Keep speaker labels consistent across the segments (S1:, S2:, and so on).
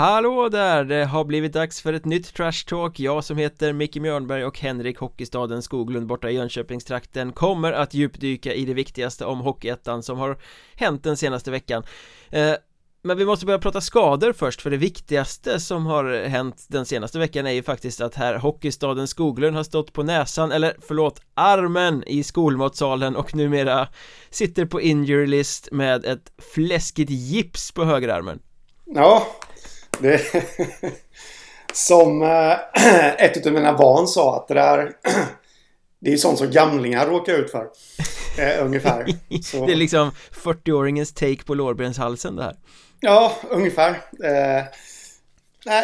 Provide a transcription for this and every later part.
S1: Hallå där! Det har blivit dags för ett nytt Trash Talk. Jag som heter Micke Mjörnberg och Henrik Hockeystaden Skoglund borta i Jönköpingstrakten kommer att djupdyka i det viktigaste om Hockeyettan som har hänt den senaste veckan. Eh, Men vi måste börja prata skador först för det viktigaste som har hänt den senaste veckan är ju faktiskt att här Hockeystaden Skoglund har stått på näsan, eller förlåt, armen i skolmatsalen och numera sitter på injury list med ett fläskigt gips på högerarmen.
S2: Ja, det, som äh, ett av mina barn sa att det där Det är sånt som gamlingar råkar ut för. Äh, Ungefär.
S1: Så. Det är liksom 40-åringens take på lårbenshalsen det här.
S2: Ja, ungefär. Äh,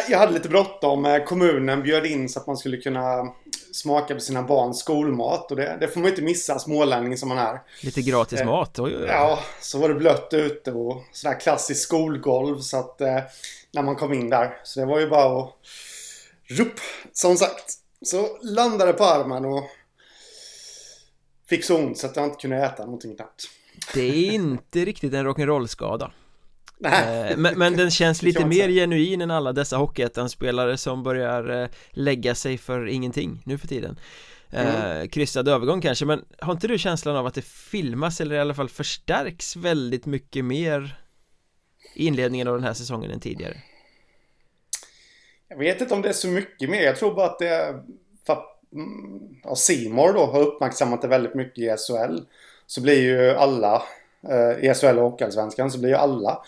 S2: Jag hade lite bråttom. Kommunen bjöd in så att man skulle kunna smaka på sina barns skolmat och det, det får man inte missa smålänning som man är.
S1: Lite gratis mat, oj, oj, oj.
S2: Ja, så var det blött ute och sådär klassiskt skolgolv så att eh, när man kom in där. Så det var ju bara att rupp, som sagt. Så landade på armen och fick så ont så att jag inte kunde äta någonting knappt.
S1: Det är inte riktigt en rock'n'roll-skada. Eh, men, men, den känns lite mer genuin än alla dessa Hockeyettan-spelare som börjar eh, lägga sig för ingenting nu för tiden. Mm. Kryssad övergång kanske, men har inte du känslan av att det filmas eller i alla fall förstärks väldigt mycket mer i inledningen av den här säsongen än tidigare?
S2: Jag vet inte om det är så mycket mer, jag tror bara att det är för att mm, ja, Simor då har uppmärksammat det väldigt mycket i SHL så blir ju alla eh, i SHL och Hockeyallsvenskan så blir ju alla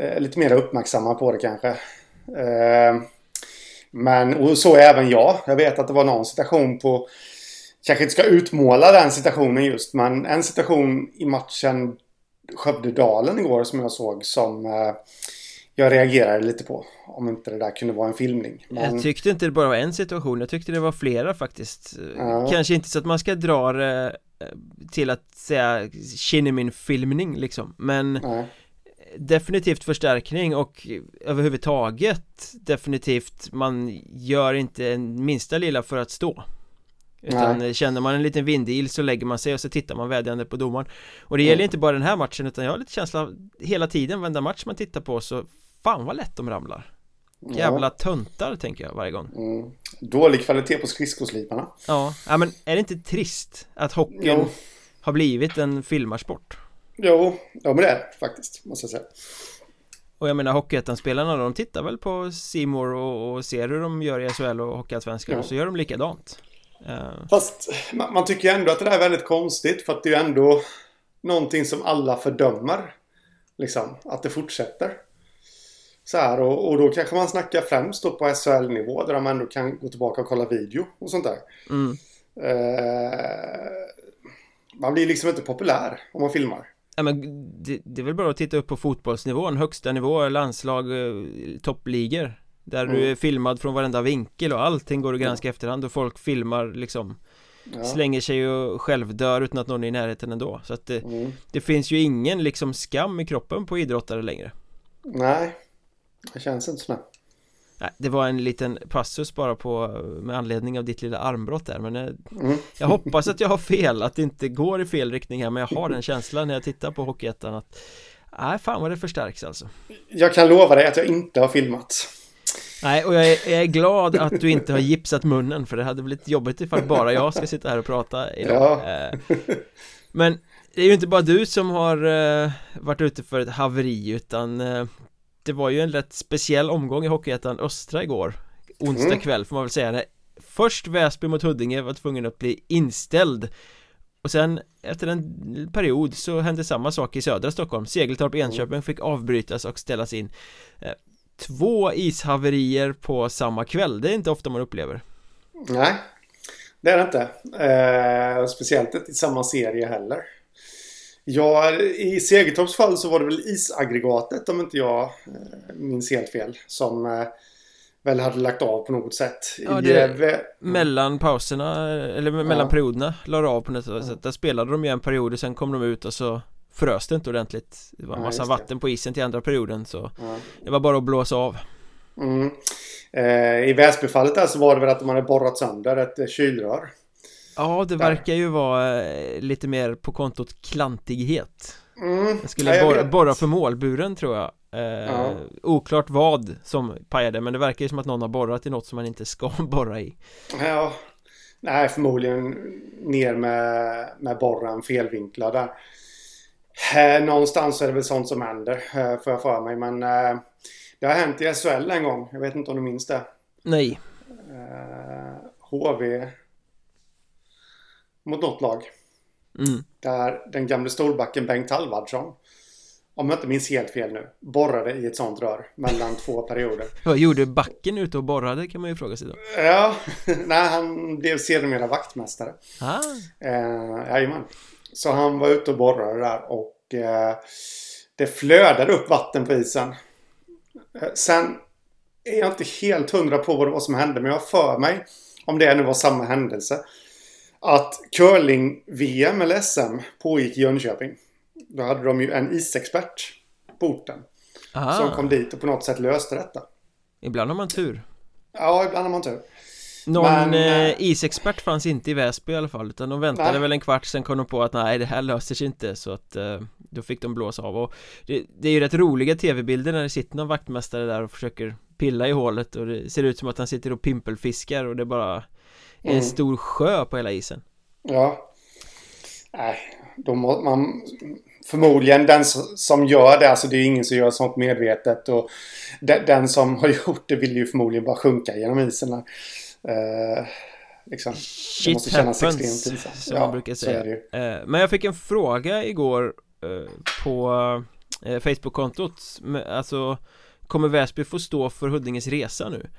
S2: eh, lite mer uppmärksamma på det kanske. Eh, men och så är även jag. Jag vet att det var någon situation på kanske inte ska utmåla den situationen just men en situation i matchen Skövde-Dalen igår som jag såg som eh, jag reagerade lite på Om inte det där kunde vara en filmning
S1: men... Jag tyckte inte det bara var en situation Jag tyckte det var flera faktiskt ja. Kanske inte så att man ska dra det eh, till att säga Kinnamin-filmning liksom Men Nej. Definitivt förstärkning och överhuvudtaget definitivt man gör inte en minsta lilla för att stå utan Nej. känner man en liten vindil så lägger man sig och så tittar man vädjande på domaren Och det gäller mm. inte bara den här matchen utan jag har lite känsla Hela tiden varenda match man tittar på så Fan vad lätt de ramlar Jävla ja. töntar tänker jag varje gång mm.
S2: Dålig kvalitet på skridskosliparna
S1: Ja, ja men är det inte trist att hockeyn jo. har blivit en filmarsport?
S2: Jo, ja men det är faktiskt, måste jag säga
S1: och jag menar Hockeyettan-spelarna de tittar väl på Simor och, och, ser hur de gör i SHL och Hockeyallsvenskan ja. och så gör de likadant
S2: uh. Fast man, man tycker ändå att det där är väldigt konstigt för att det är ju ändå Någonting som alla fördömer Liksom, att det fortsätter så här, och, och då kanske man snackar främst då på SHL-nivå där de ändå kan gå tillbaka och kolla video och sånt där. Mm. Eh, man blir liksom inte populär om man filmar.
S1: Ja, men det, det är väl bara att titta upp på fotbollsnivån, högsta nivå, landslag, eh, toppligor Där mm. du är filmad från varenda vinkel och allting går att granska ja. efterhand och folk filmar liksom ja. Slänger sig och självdör utan att någon är i närheten ändå Så att det, mm. det finns ju ingen liksom skam i kroppen på idrottare längre
S2: Nej Det känns inte så
S1: Nej, det var en liten passus bara på med anledning av ditt lilla armbrott där men jag, eh, mm. jag hoppas att jag har fel, att det inte går i fel riktning här men jag har den känslan när jag tittar på Hockeyettan att Nej, fan vad det förstärks alltså
S2: Jag kan lova dig att jag inte har filmat
S1: Nej, och jag är, jag är glad att du inte har gipsat munnen för det hade blivit jobbigt ifall bara jag ska sitta här och prata idag ja. Eh, men det är ju inte bara du som har uh, varit ute för ett haveri utan det var ju en rätt speciell omgång i Hockeyettan Östra igår Onsdag mm. kväll får man väl säga Först Väsby mot Huddinge var tvungen att bli inställd. Och sen efter en period så hände samma sak i södra Stockholm. Segeltorp Enköping fick avbrytas och ställas in. Eh, Två ishaverier på samma kväll, det är inte ofta man upplever.
S2: Nej Det är det inte. Eh, Speciellt inte i samma serie heller Ja, i Segertorps fall så var det väl isaggregatet om inte jag eh, minns helt fel. Som eh, väl hade lagt av på något sätt.
S1: Ja, det, mm. mellan pauserna, eller mellan ja. perioderna, la av på något sätt. Ja. Där spelade de ju en period och sen kom de ut och så frös det inte ordentligt. Det var en massa ja, vatten på isen till andra perioden så det var bara att blåsa av.
S2: Mm. Eh, I Väsbyfallet där så var det väl att de hade borrat sönder ett kylrör.
S1: Ja, det verkar ju vara eh, lite mer på kontot klantighet. Mm, Jag skulle borra, borra för målburen tror jag. Eh, ja. Oklart vad som pajade men det verkar ju som att någon har borrat i något som man inte ska borra i.
S2: Ja. Nej förmodligen ner med, med borren felvinklad där. Eh, Någonstans är det väl sånt som händer eh, får jag för mig men eh, Det har hänt i SHL en gång. Jag vet inte om du minns det.
S1: Nej.
S2: HV Mot något lag
S1: Mm.
S2: Där den gamle storbacken Bengt Halvardsson, om jag inte minns helt fel nu, borrade i ett sånt rör mellan två perioder.
S1: Vad gjorde backen ute och borrade kan man ju fråga sig då.
S2: Ja, nej han blev sedermera vaktmästare.
S1: Ah.
S2: Eh, jajamän. Så han var ute och borrade där och eh, det flödade upp vatten på isen. Eh, sen är jag inte helt hundra på vad det var som hände men jag har för mig om det nu var samma händelse att curling-VM eller SM pågick i Jönköping. Då hade de ju en isexpert på orten. Aha. Som kom dit och på något sätt löste detta.
S1: Ibland har man tur.
S2: Ja, ibland har man tur.
S1: Någon Men, eh, eh, isexpert fanns inte i Väsby i alla fall utan de väntade nej. väl en kvart sen kom de på att nej det här löser sig inte så att eh, då fick de blåsa av och det, det är ju rätt roliga tv-bilder när det sitter någon vaktmästare där och försöker pilla i hålet och det ser ut som att han sitter och pimpelfiskar och det bara en mm. stor sjö på hela isen.
S2: Ja. Nej, må man förmodligen den som gör det, alltså det är ingen som gör sånt medvetet och den som har gjort det vill ju förmodligen bara sjunka genom isen. Uh, liksom.
S1: Shit måste happens, extremt som ja, man brukar säga. Uh, men jag fick en fråga igår uh, på uh, Facebook-kontot, alltså kommer Väsby få stå för Huddinges resa nu?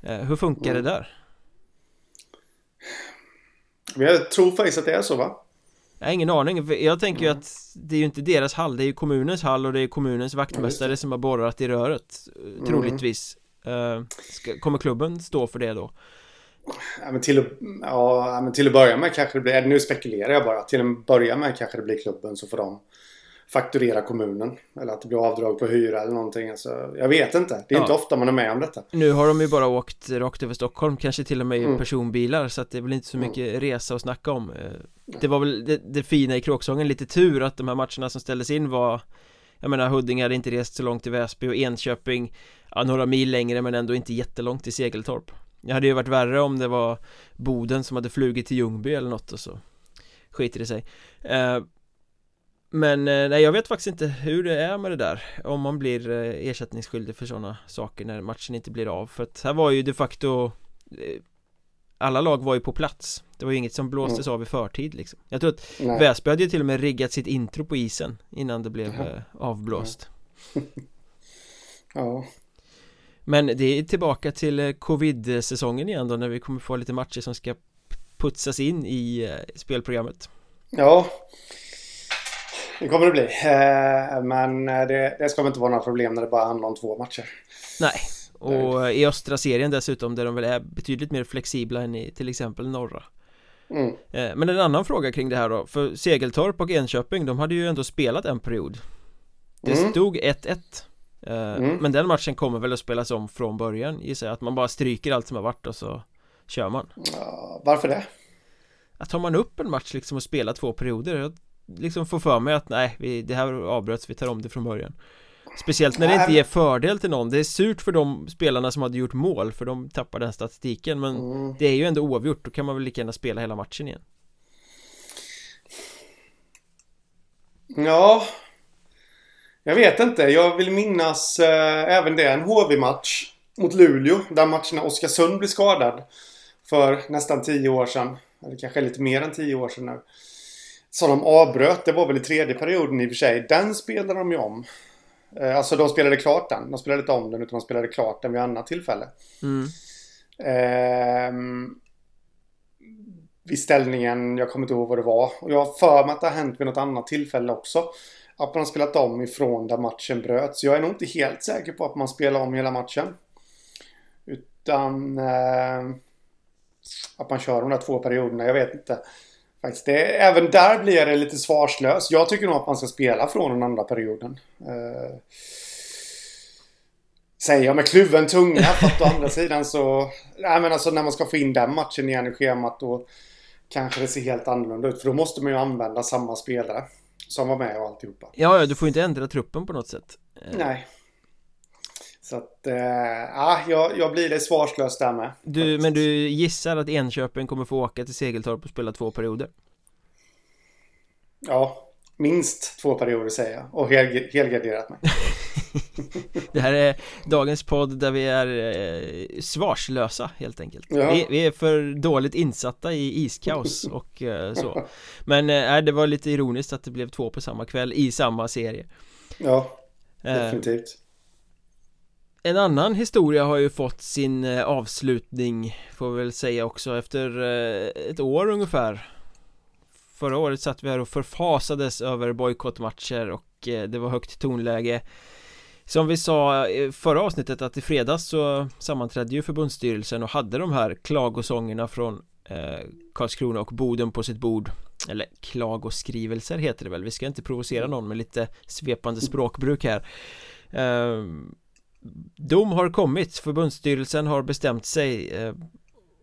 S1: hur funkar mm. det där?
S2: Men jag tror faktiskt att det är så va?
S1: Jag har ingen aning, jag tänker ju mm. att det är ju inte deras hall, det är ju kommunens hall och det är kommunens vaktmästare ja, som har borrat i röret mm. Troligtvis uh, ska, Kommer klubben stå för det då?
S2: Ja men, till ja men till att börja med kanske det blir, nu spekulerar jag bara Till att börja med kanske det blir klubben så får de fakturera kommunen. Eller att det blir avdrag på hyra eller någonting. Alltså, jag vet inte. Det är ja. inte ofta man är med om detta.
S1: Nu har de ju bara åkt rakt över Stockholm. Kanske till och med i mm. personbilar. Så att det är väl inte så mm. mycket mm. resa att snacka om. Eh, det var väl det, det fina i kråksången. Lite tur att de här matcherna som ställdes in var jag menar Huddinge hade inte rest så långt till Väsby och Enköping ja, några mil längre men ändå inte jättelångt till Segeltorp Det hade ju varit värre om det var Boden som hade flugit till Ljungby eller något och så skiter det sig eh, men eh, nej, jag vet faktiskt inte hur det är med det där. Om man blir eh, ersättningsskyldig för sådana saker när matchen inte blir av. För att här var ju de facto eh, Alla lag var ju på plats. Det var ju inget som blåstes mm. av i förtid liksom. Jag tror att nej. Väsby hade ju till och med riggat sitt intro på isen Innan det blev Jaha. avblåst.
S2: Ja.
S1: Men det är tillbaka till covid-säsongen igen då när vi kommer få lite matcher som ska putsas in i spelprogrammet.
S2: Ja det kommer det bli. Eh, men eh, det, det ska inte vara några problem när det bara handlar om två matcher.
S1: Nej, och i östra serien dessutom där de väl är betydligt mer flexibla än i till exempel norra.
S2: Mm.
S1: Eh, men en annan fråga kring det här då, för Segeltorp och Enköping, de hade ju ändå spelat en period. Det mm. stod 1-1. Mm. Men den matchen kommer väl att spelas om från början gissar jag, att man bara stryker allt som har varit och så kör man.
S2: Ja, varför det?
S1: Att tar man upp en match liksom och spelar två perioder, jag liksom få för mig att nej, vi, det här avbröts, vi tar om det från början. Speciellt när det inte ger fördel till någon. Det är surt för de spelarna som hade gjort mål För de tappar den statistiken Men mm. det är ju ändå oavgjort. Då kan man väl lika gärna spela hela matchen igen.
S2: Ja. Jag vet inte. Jag vill minnas äh, även det En HV-match Mot Luleå Där matchen Oskarsund blir skadad För nästan tio år sedan. Eller kanske lite mer än tio år sedan nu som de avbröt, det var väl i tredje perioden i och för sig. Den spelade de ju om. Eh, alltså de spelade klart den. De spelade inte om den utan de spelade klart den vid annat tillfälle.
S1: Mm.
S2: Eh, vid ställningen, jag kommer inte ihåg vad det var. Och jag har för mig att det har hänt vid något annat tillfälle också. Att man har spelat om ifrån där matchen bröts. Jag är nog inte helt säker på att man spelar om hela matchen. Utan eh, att man kör de där två perioderna, jag vet inte. Faktiskt, det, även där blir det lite svarslös. Jag tycker nog att man ska spela från den andra perioden. Uh, säger jag med kluven tunga. För att å andra sidan så... Nej men alltså när man ska få in den matchen igen i schemat då kanske det ser helt annorlunda ut. För då måste man ju använda samma spelare som var med och alltihopa.
S1: Ja, ja du får inte ändra truppen på något sätt.
S2: Eh, Nej. Så att, eh, ja, jag, jag blir lite svarslös där med.
S1: Du, men du gissar att Enköping kommer få åka till Segeltorp och spela två perioder?
S2: Ja, minst två perioder säger jag. Och hel, helgarderat mig.
S1: det här är dagens podd där vi är eh, svarslösa helt enkelt ja. vi, vi, är för dåligt insatta i iskaos och eh, så Men eh, det var lite ironiskt att det blev två på samma kväll i samma serie
S2: Ja, eh, definitivt
S1: en annan historia har ju fått sin eh, avslutning Får vi väl säga också efter eh, ett år ungefär. Förra året satt vi här och förfasades över bojkottmatcher och eh, det var högt tonläge. Som vi sa i förra avsnittet att i fredags så sammanträdde ju förbundsstyrelsen och hade de här klagosångerna från Karlskrona och Boden på sitt bord. Eller klagoskrivelser heter det väl, vi ska inte provocera någon med lite svepande språkbruk här. Ehm, Dom har kommit, förbundsstyrelsen har bestämt sig eh,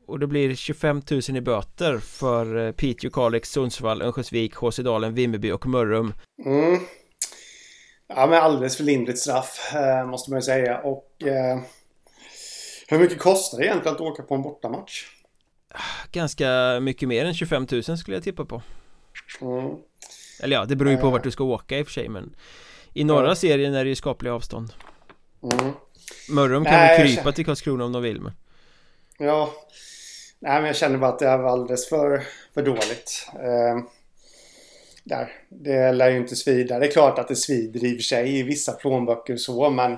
S1: och det blir 25 000 i böter för eh, Piteå, Kalix, Sundsvall, Örnsköldsvik, HC Dalen, Vimmerby och Mörrum.
S2: Mm. Ja, men alldeles för lindrigt straff eh, måste man ju säga. Och eh, hur mycket kostar det egentligen att åka på en bortamatch?
S1: Ganska mycket mer än 25 000 skulle jag tippa på. Mm. Eller ja, det beror ju på vart du ska åka i och för sig, men i norra mm. serien är det ju skapliga avstånd. Mm. Mörrum kan väl krypa till Karlskrona om de vill, men...
S2: Ja, Nej, men jag känner bara att det är alldeles för, för dåligt. Eh, där. Det lär ju inte svida. Det är klart att det svider i och för sig i vissa plånböcker så, men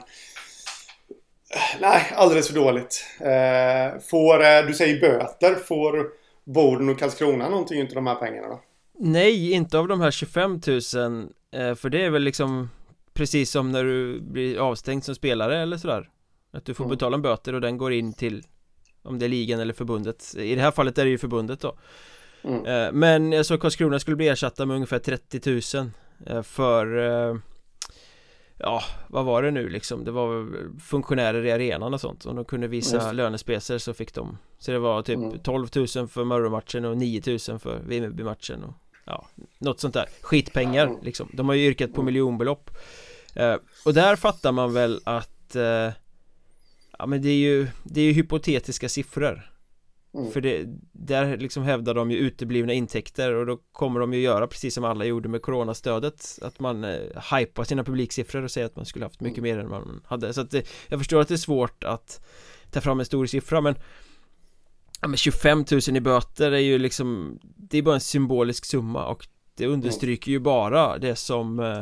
S2: Nej, alldeles för dåligt. Eh, får, du säger böter. Får Boden och Karlskrona någonting av de här pengarna då?
S1: Nej, inte av de här 25 000 eh, För det är väl liksom Precis som när du blir avstängd som spelare eller sådär Att du får mm. betala en böter och den går in till om det är ligan eller förbundet I det här fallet är det ju förbundet då mm. Eh, men jag såg Karlskrona skulle bli ersatta med ungefär 30 000 eh, För eh, Ja, vad var det nu liksom? Det var funktionärer i arenan och sånt Om de kunde visa Just. lönespecer så fick de Så det var typ mm. 12 000 för Mörrum-matchen och 9 000 för Vimmerby-matchen och Ja, något sånt där Skitpengar mm. liksom De har ju yrkat på miljonbelopp Och där fattar man väl att Ja men det är ju Det är ju hypotetiska siffror mm. För det Där liksom hävdar de ju uteblivna intäkter och då kommer de ju göra precis som alla gjorde med coronastödet Att man eh, hypar sina publiksiffror och säger att man skulle haft mycket mm. mer än man hade Så att det, Jag förstår att det är svårt att Ta fram en stor siffra men Ja men 25 000 i böter är ju liksom Det är bara en symbolisk summa och Det understryker ju bara det som eh,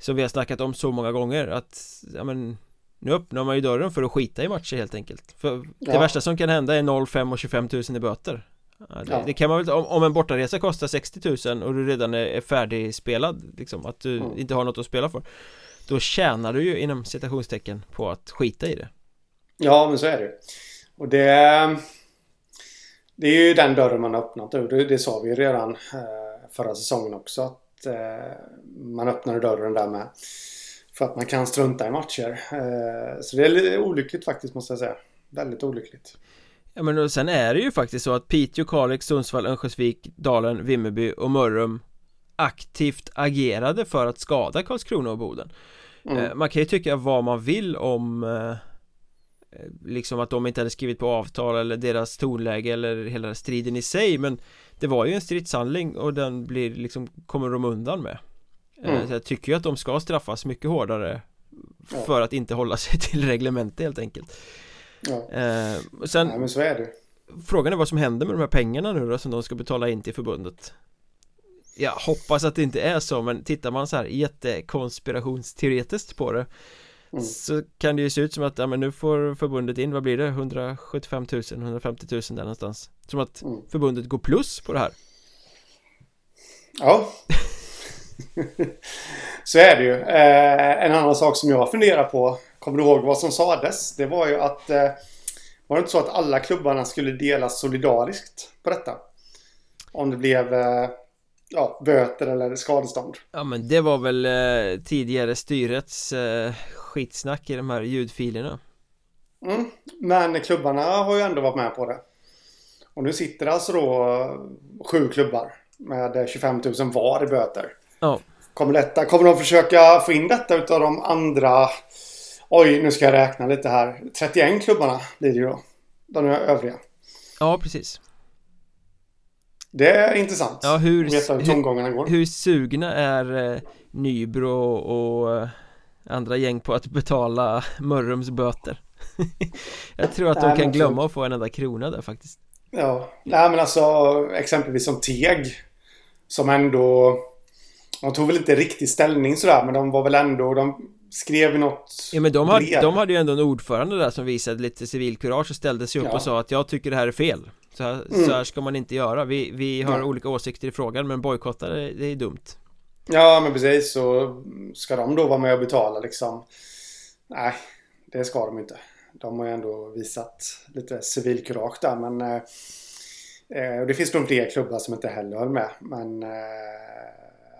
S1: Som vi har snackat om så många gånger att Ja men nu öppnar man ju dörren för att skita i matcher helt enkelt. För det värsta som kan hända är 0, 5 och 25 000 i böter. Ja, det, ja. det, kan man väl, om, om en bortaresa kostar 60 000 och du redan är, är färdigspelad liksom, att du mm. inte har något att spela för Då tjänar du ju inom citationstecken på att skita i det.
S2: Ja, men så är det Och det Det är ju den dörren man har öppnat det, det sa vi ju redan eh, förra säsongen också att eh, man öppnade dörren där med för att man kan strunta i matcher. Eh, så det är olyckligt faktiskt måste jag säga. Väldigt olyckligt.
S1: Ja men och sen är det ju faktiskt så att Piteå, Kalix, Sundsvall, Örnsköldsvik, Dalen, Vimmerby och Mörrum aktivt agerade för att skada Karlskrona och Boden. Mm. Eh, man kan ju tycka vad man vill om liksom att de inte hade skrivit på avtal eller deras tonläge eller hela striden i sig men det var ju en stridshandling och den blir liksom kommer de undan med. Eh, mm. Så jag tycker ju att de ska straffas mycket hårdare För att inte hålla sig till reglementet helt enkelt.
S2: Ja, eh,
S1: sen,
S2: ja men så är det.
S1: Frågan är vad som händer med de här pengarna nu då som de ska betala in till förbundet. Jag hoppas att det inte är så men tittar man så här jättekonspirationsteoretiskt på det mm. Så kan det ju se ut som att, ja men nu får förbundet in, vad blir det? 175 000, 150 000 där någonstans Som att mm. förbundet går plus på det här
S2: Ja så är det ju. Eh, en annan sak som jag funderar på. Kommer du ihåg vad som sades? Det var ju att eh, var det inte så att alla klubbarna skulle delas solidariskt på detta? Om det blev eh, ja, böter eller skadestånd.
S1: Ja men det var väl eh, tidigare styrets eh, skitsnack i de här ljudfilerna.
S2: Mm, men klubbarna har ju ändå varit med på det. Och nu sitter alltså då sju klubbar med 25 000 var i böter.
S1: Ja.
S2: Kommer, detta, kommer de försöka få in detta utav de andra Oj, nu ska jag räkna lite här. 31 klubbarna blir det ju då. De övriga.
S1: Ja, precis.
S2: Det är intressant.
S1: Ja, hur,
S2: veta hur tongångarna går.
S1: Hur sugna är eh, Nybro och eh, andra gäng på att betala Mörrums böter? jag tror att de Nej, kan glömma att få en enda krona där faktiskt.
S2: Ja, nej men alltså exempelvis som Teg. Som ändå... De tog väl inte riktigt ställning sådär men de var väl ändå... De skrev något
S1: Ja men de hade, de hade ju ändå en ordförande där som visade lite civilkurage och ställde sig upp ja. och sa att jag tycker det här är fel så här, mm. så här ska man inte göra Vi, vi har ja. olika åsikter i frågan men bojkotta det, det är dumt
S2: Ja men precis så ska de då vara med och betala liksom Nej det ska de inte De har ju ändå visat lite civilkurage där men eh, eh Det finns nog fler klubbar som inte heller höll med men eh,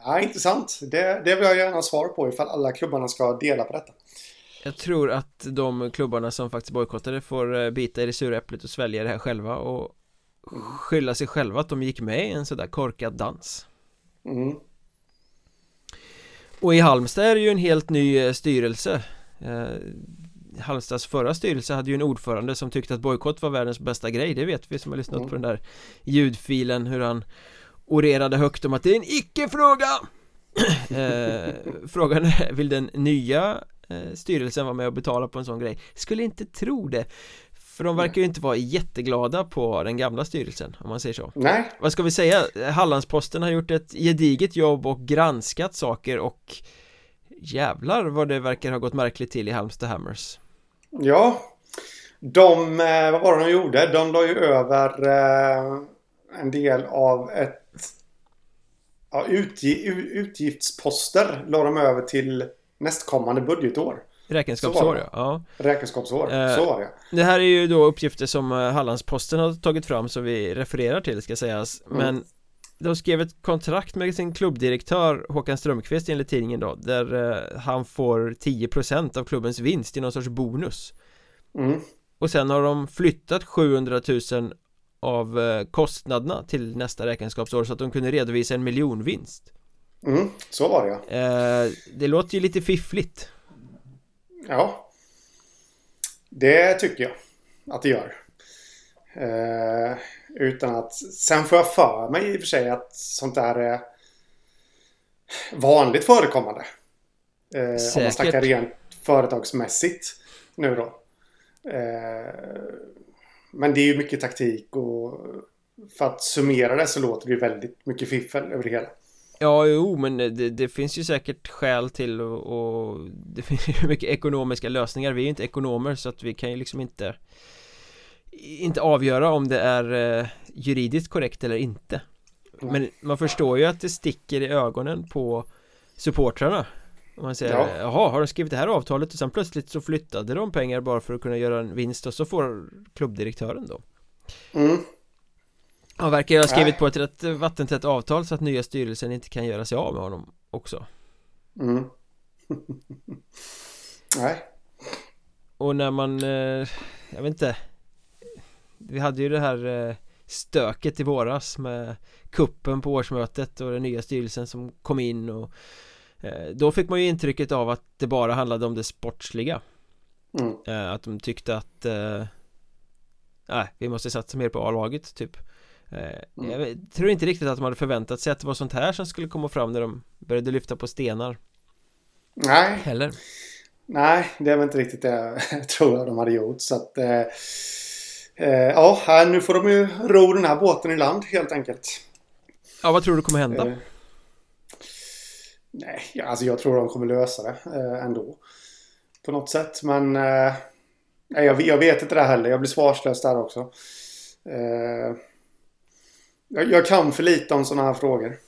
S2: Ja, intressant. Det, det vill jag gärna ha svar på ifall alla klubbarna ska dela på detta.
S1: Jag tror att de klubbarna som faktiskt bojkottade får eh, bita i det sura äpplet och svälja det här själva och skylla sig själva att de gick med i en sådär korkad dans. Mm. Och i Halmstad är det ju en helt ny eh, styrelse eh, Halmstads förra styrelse hade ju en ordförande som tyckte att bojkott var världens bästa grej Det vet vi som har lyssnat mm. på den där ljudfilen hur han orerade högt om att det är en icke-fråga eh, Frågan är, vill den nya eh, styrelsen vara med och betala på en sån grej? Skulle inte tro det För de verkar ju inte vara jätteglada på den gamla styrelsen om man säger så
S2: Nej
S1: Vad ska vi säga? Hallandsposten har gjort ett gediget jobb och granskat saker och Jävlar vad det verkar ha gått märkligt till i Halmstad Hammers
S2: Ja De, eh, vad var det de gjorde? De la ju över eh, en del av ett ja, utgiftsposter la de över till nästkommande budgetår.
S1: Räkenskapsår ja. ja.
S2: Räkenskapsår, eh, så var det.
S1: Det här är ju då uppgifter som eh, Hallandsposten har tagit fram som vi refererar till ska sägas. Mm. Men de skrev ett kontrakt med sin klubbdirektör Håkan Strömqvist enligt tidningen då Där eh, han får 10% av klubbens vinst i någon sorts bonus mm. Och sen har de flyttat 700 000 av eh, kostnaderna till nästa räkenskapsår så att de kunde redovisa en miljonvinst
S2: Mm, så var det
S1: ja eh, Det låter ju lite fiffligt
S2: Ja. Det tycker jag att det gör. Eh, Utan att Sen får jag för mig i och för sig att sånt där är Vanligt förekommande. Eh, Om man snackar rent företagsmässigt Nu då. Eh, men det är ju mycket taktik och för att summera det så låter det ju väldigt mycket fiffel över det hela.
S1: Ja, jo, men det, det finns ju säkert skäl till och, och det finns ju mycket ekonomiska lösningar. Vi är ju inte ekonomer så att vi kan ju liksom inte inte avgöra om det är eh, juridiskt korrekt eller inte. Men man förstår ju att det sticker i ögonen på supportrarna om man säger, ja. jaha, har de skrivit det här avtalet och sen plötsligt så flyttade de pengar bara för att kunna göra en vinst och så får klubbdirektören då Mm Han verkar ju ha skrivit på ett rätt vattentätt avtal så att nya styrelsen inte kan göra sig av med honom också. Mm.
S2: Nej.
S1: Och när man, eh, jag vet inte. Vi hade ju det här eh, stöket i våras med kuppen på årsmötet och den nya styrelsen som kom in och Eh, då fick man ju intrycket av att det bara handlade om det sportsliga. Mm. Eh, att de tyckte att eh, Nej, vi måste satsa mer på A-laget typ mm. Jag tror inte riktigt att de hade förväntat sig att det var sånt här som skulle komma fram när de började lyfta på stenar
S2: Nej
S1: Heller
S2: Nej, det väl inte riktigt det jag tror jag de hade gjort så att eh, Ja, nu får de ju ro den här båten i land helt enkelt
S1: Ja, vad tror du kommer hända? Eh,
S2: Nej, alltså jag tror de kommer lösa det eh, ändå. På något sätt. Men eh, jag, jag, vet inte det heller. Jag blir svarslös där också. Jag, jag, kan för lite om sådana här frågor.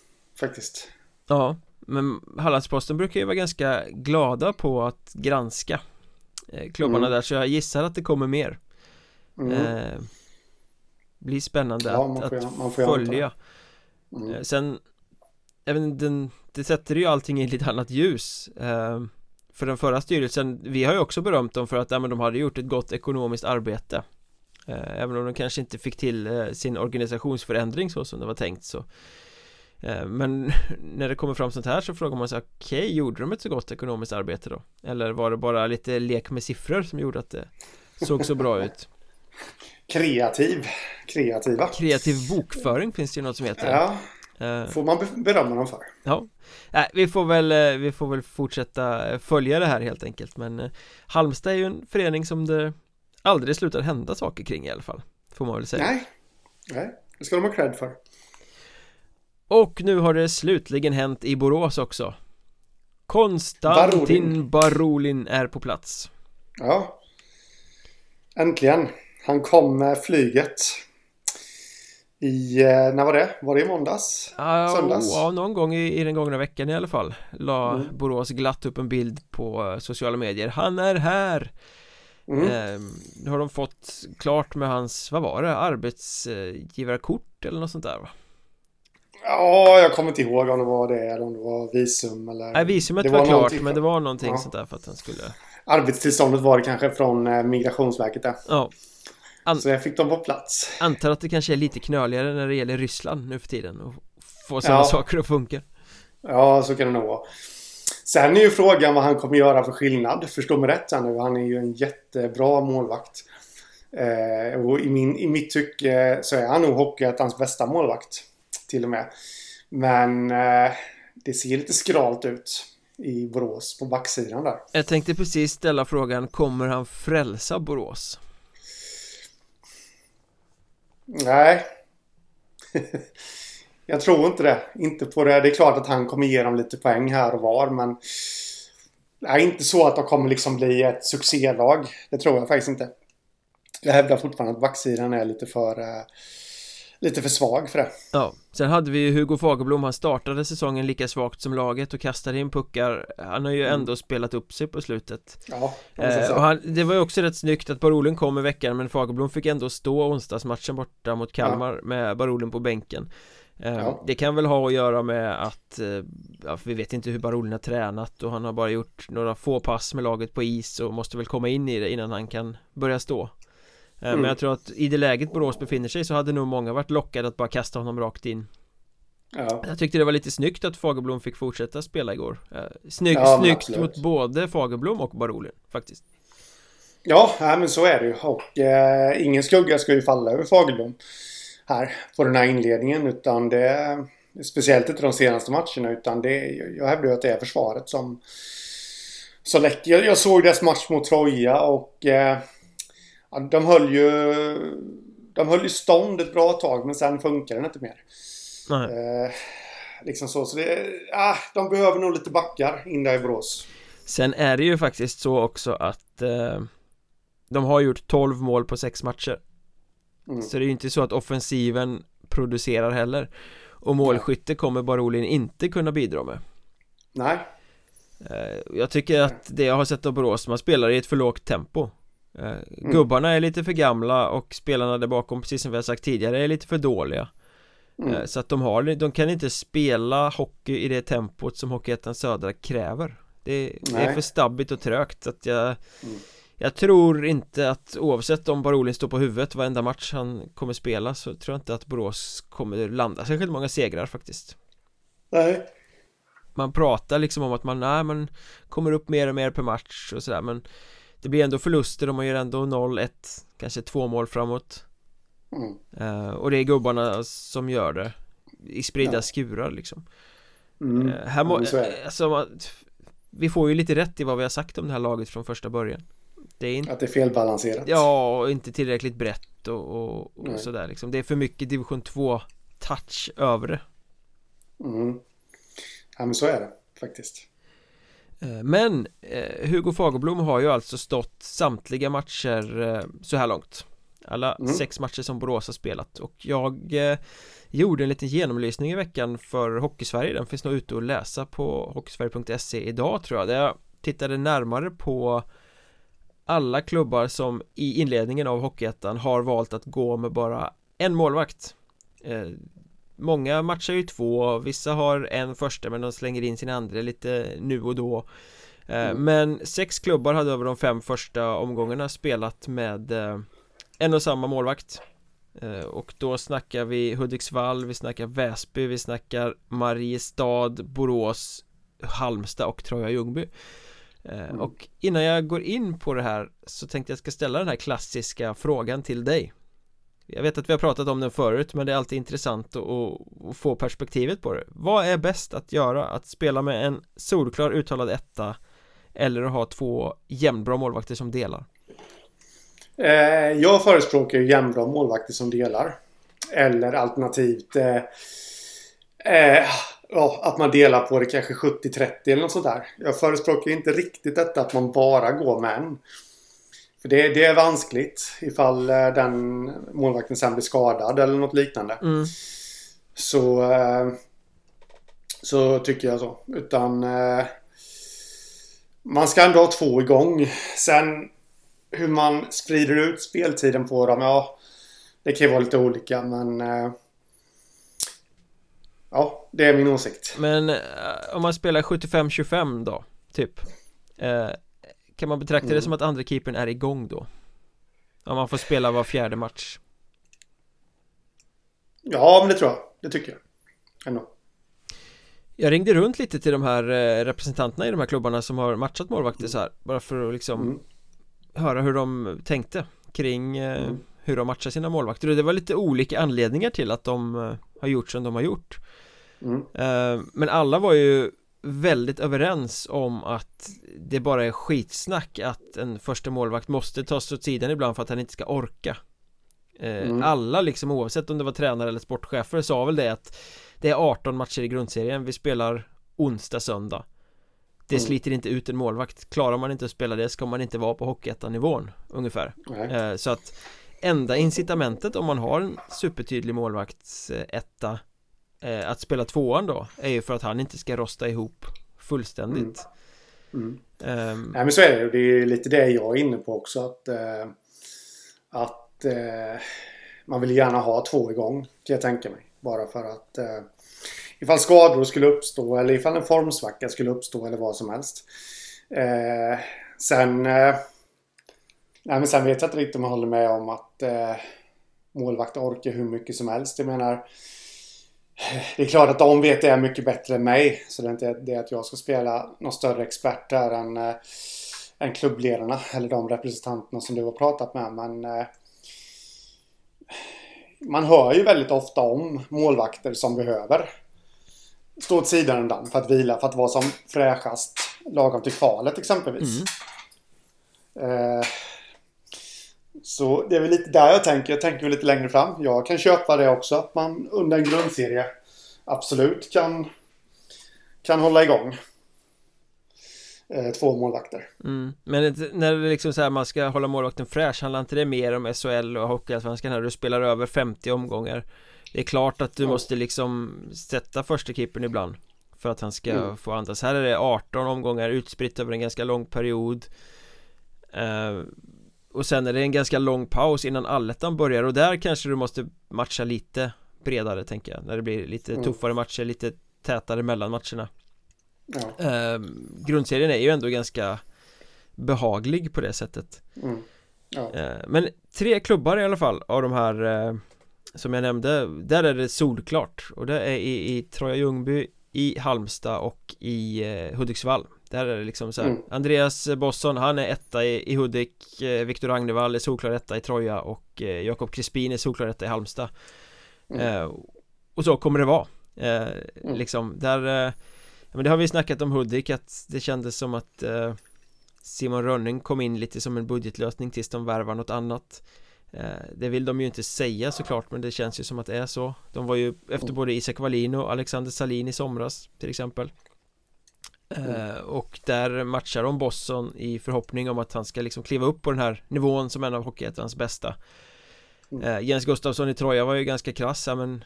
S2: Faktiskt.
S1: Ja, men Hallandsposten brukar ju vara ganska glada på att granska eh, klubbarna mm. där. Så jag gissar att det kommer mer. Mm. Eh, blir spännande ja, att, får, att följa. Mm. Eh, sen även den, det sätter ju allting i lite annat ljus eh, För den förra styrelsen, vi har ju också berömt dem för att ja, men de hade gjort ett gott ekonomiskt arbete Även om de kanske inte fick till eh, sin organisationsförändring så som det var tänkt så. Eh, Men när det kommer fram sånt här så frågar man sig Okej, okay, gjorde de ett så gott ekonomiskt arbete då? Eller var det bara lite lek med siffror som gjorde att det såg så bra ut?
S2: Kreativ, kreativa.
S1: Kreativ bokföring finns det ju något som heter.
S2: Ja, eh, får man berömma dem för.
S1: Ja, äh, vi, får väl, vi får väl fortsätta följa det här helt enkelt. Men Halmstad är ju en förening som det aldrig slutar hända saker kring i alla fall Får man väl säga
S2: Nej, nej, det ska de ha cred för
S1: Och nu har det slutligen hänt i Borås också Konstantin Barolin, Barolin är på plats
S2: Ja Äntligen Han kom med flyget i, eh, när var det? Var det i måndags?
S1: Ja, Söndags? Ja, någon gång i, i den gångna veckan i alla fall La mm. Borås glatt upp en bild på eh, sociala medier Han är här! Mm. Eh, nu har de fått klart med hans, vad var det, arbetsgivarkort eller något sånt där va?
S2: Ja, jag kommer inte ihåg om det var det eller om det var visum eller...
S1: Nej, visumet var, var klart men det var någonting ja. sånt där för att han skulle...
S2: Arbetstillståndet var det kanske från eh, Migrationsverket där. Ja. An... Så jag fick dem på plats.
S1: Antar att det kanske är lite knöligare när det gäller Ryssland nu för tiden och få sådana ja. saker att funka.
S2: Ja, så kan det nog vara. Sen är ju frågan vad han kommer göra för skillnad. Förstå mig rätt här nu. Han är ju en jättebra målvakt. Eh, och i, min, i mitt tycke så är han nog Hockeyettans bästa målvakt. Till och med. Men eh, det ser lite skralt ut i Borås på backsidan där.
S1: Jag tänkte precis ställa frågan, kommer han frälsa Borås?
S2: Nej. Jag tror inte det. Inte på det. Det är klart att han kommer ge dem lite poäng här och var men... Det är inte så att de kommer liksom bli ett succélag. Det tror jag faktiskt inte. Jag hävdar fortfarande att backsidan är lite för... Uh, lite för svag för det.
S1: Ja, sen hade vi ju Hugo Fagerblom, han startade säsongen lika svagt som laget och kastade in puckar Han har ju mm. ändå spelat upp sig på slutet
S2: Ja,
S1: eh, och han, Det var ju också rätt snyggt att Barolin kom i veckan men Fagerblom fick ändå stå onsdagsmatchen borta mot Kalmar ja. med Barolin på bänken eh, ja. Det kan väl ha att göra med att eh, ja, Vi vet inte hur Barolin har tränat och han har bara gjort några få pass med laget på is och måste väl komma in i det innan han kan börja stå. Eh, mm. Men jag tror att i det läget Borås befinner sig så hade nog många varit lockade att bara kasta honom rakt in. Ja. Jag tyckte det var lite snyggt att Fagerblom fick fortsätta spela igår. Eh, Snygg, ja, Snyggt mot både Fagerblom och Barolin faktiskt.
S2: Ja, men så är det ju. Och eh, ingen skugga ska ju falla över Fagerblom här på den här inledningen utan det Speciellt inte de senaste matcherna utan det Jag hävdar ju att det är försvaret som Så läcker jag, jag såg deras match mot Troja och eh, de höll ju de höll ju stånd ett bra tag men sen funkar den inte mer. Nej. Eh, liksom så. Så det, ah, de behöver nog lite backar in där i Borås.
S1: Sen är det ju faktiskt så också att eh, de har gjort 12 mål på 6 matcher. Mm. Så det är ju inte så att offensiven producerar heller. Och målskytte kommer Barolin inte kunna bidra med.
S2: Nej.
S1: Eh, jag tycker att det jag har sett av Borås, man spelar i ett för lågt tempo. Eh, mm. Gubbarna är lite för gamla och spelarna där bakom, precis som vi har sagt tidigare, är lite för dåliga mm. Eh, så att de har, de kan inte spela hockey i det tempot som Hockeyettan Södra kräver Det, det är för stabbigt och trögt så att jag mm. Jag tror inte att oavsett om Barolin står på huvudet varenda match han kommer spela så tror jag inte att Borås kommer landa särskilt många segrar faktiskt
S2: Nej
S1: Man pratar liksom om att man, nej man kommer upp mer och mer per match och sådär men det blir ändå förluster och man gör ändå 0-1 Kanske två mål framåt mm. uh, Och det är gubbarna som gör det I spridda ja. skurar liksom mm. uh, Här må, ja, alltså, Vi får ju lite rätt i vad vi har sagt om det här laget från första början
S2: det är inte, Att det är felbalanserat.
S1: Ja, och inte tillräckligt brett och, och, och sådär liksom. Det är för mycket division 2 touch över det
S2: mm. Ja men så är det faktiskt.
S1: Eh, men eh, Hugo Fagerblom har ju alltså stått samtliga matcher eh, så här långt. Alla mm. sex matcher som Borås har spelat. Och jag gjorde en liten genomlysning i veckan för Hockeysverige. Den finns nog ute att läsa på hockeysverige.se idag tror jag. Där jag tittade närmare på alla klubbar som i inledningen av Hockeyettan har valt att gå med bara en målvakt. Många matchar ju två, vissa har en första men de slänger in sin andra lite nu och då. Eh, mm. Men sex klubbar hade över de fem första omgångarna spelat med eh, en och samma målvakt. Eh, Och då snackar vi Hudiksvall, vi snackar Väsby, vi snackar Mariestad, Borås, Halmstad och Troja Ljungby mm. Och innan jag går in på det här så tänkte jag ska ställa den här klassiska frågan till dig Jag vet att vi har pratat om den förut men det är alltid intressant att, få perspektivet på det Vad är bäst att göra? Att spela med en solklar uttalad etta eller att ha två jämnbra målvakter som delar?
S2: Eh, jag förespråkar jämnbra målvakter som delar. Eller alternativt eh, eh, ja, att man delar på det kanske 70-30 eller något sånt där. Jag förespråkar inte riktigt detta att man bara går med en. För det, det är vanskligt ifall eh, den målvakten sen blir skadad eller något liknande. Mm. Så, eh, så tycker jag så. Utan eh, man ska ändå ha två igång. Sen hur man sprider ut speltiden på dem, ja. Det kan ju vara lite olika men... Ja, det är min åsikt.
S1: Men eh, om man spelar 75-25 då, typ. Eh, kan man betrakta mm. det som att andra keepern är igång då? Om man får spela var fjärde match?
S2: Ja, men det tror jag. Det tycker jag. Ändå.
S1: Jag ringde runt lite till de här eh, representanterna i de här klubbarna som har matchat målvakter så här Bara för att liksom mm. höra hur de tänkte kring eh, mm. hur de matchar sina målvakter och det var lite olika anledningar till att de eh, har gjort som de har gjort mm. Men alla var ju väldigt överens om att det bara är skitsnack att en första målvakt måste tas åt sidan ibland för att han inte ska orka mm. Alla liksom oavsett om det var tränare eller sportchefer sa väl det att det är 18 matcher i grundserien, vi spelar onsdag, söndag Det mm. sliter inte ut en målvakt Klarar man inte att spela det ska man inte vara på Hockeyettan-nivån Ungefär eh, Så att Enda incitamentet om man har en supertydlig målvaktsetta eh, Att spela tvåan då Är ju för att han inte ska rosta ihop Fullständigt
S2: mm. Mm. Um, Nej men så är det Det är lite det jag är inne på också att uh, Att uh, Man vill gärna ha två igång Kan jag tänka mig Bara för att eh, ifall skador skulle uppstå eller ifall en formsvacka skulle uppstå eller vad som helst. Eh, sen... Nej, men sen vet jag inte riktigt om jag håller med om att eh, målvakter orkar hur mycket som helst. Jag menar... Det är klart att de vet det mycket bättre än mig. Så det är inte det att jag ska spela någon större expert där än, eh, än klubbledarna eller de representanterna som du har pratat med. Men eh, man hör ju väldigt ofta om målvakter som behöver stå åt sidan dag för att vila, för att vara som fräschast lagom till kvalet exempelvis. Mm. Eh, så det är väl lite där jag tänker. Jag tänker lite längre fram. Jag kan köpa det också. Att man under en grundserie absolut kan, kan hålla igång eh, två målvakter.
S1: Mm. Men när det liksom så här, man ska hålla målvakten fräsch, handlar inte det mer om SHL och Hockeyallsvenskan när du spelar över 50 omgångar? Det är klart att du mm. måste liksom sätta första keepern ibland för att han ska mm. få andas. Här är det 18 omgångar utspritt över en ganska lång period. Uh, och sen är det en ganska lång paus innan allettan börjar och där kanske du måste matcha lite bredare tänker jag När det blir lite mm. tuffare matcher, lite tätare mellan matcherna Ja. Eh, grundserien är ju ändå ganska behaglig på det sättet mm. ja. eh, Men tre klubbar i alla fall av de här eh, som jag nämnde Där är det solklart och det är i, i Troja Ljungby i Halmstad och i eh, Hudiksvall Där är det liksom så här, mm. Andreas Bosson han är etta i, i Hudik eh, Viktor Agnevall är solklar etta i Troja och eh, Jakob Crispin är solklar etta i Halmstad. Mm. eh, Och så kommer det vara. Eh, mm. Liksom där men det har vi snackat om Hudik att det kändes som att eh, Simon Rönning kom in lite som en budgetlösning tills de värvar något annat. Eh, Det vill de ju inte säga såklart men det känns ju som att det är så. De var ju efter både Isak Wallin och Alexander Salin i somras till exempel eh, Och där matchar de Bosson i förhoppning om att han ska liksom kliva upp på den här nivån som en av Hockeyettans bästa. Eh, Jens Gustafsson i Troja var ju ganska krass, men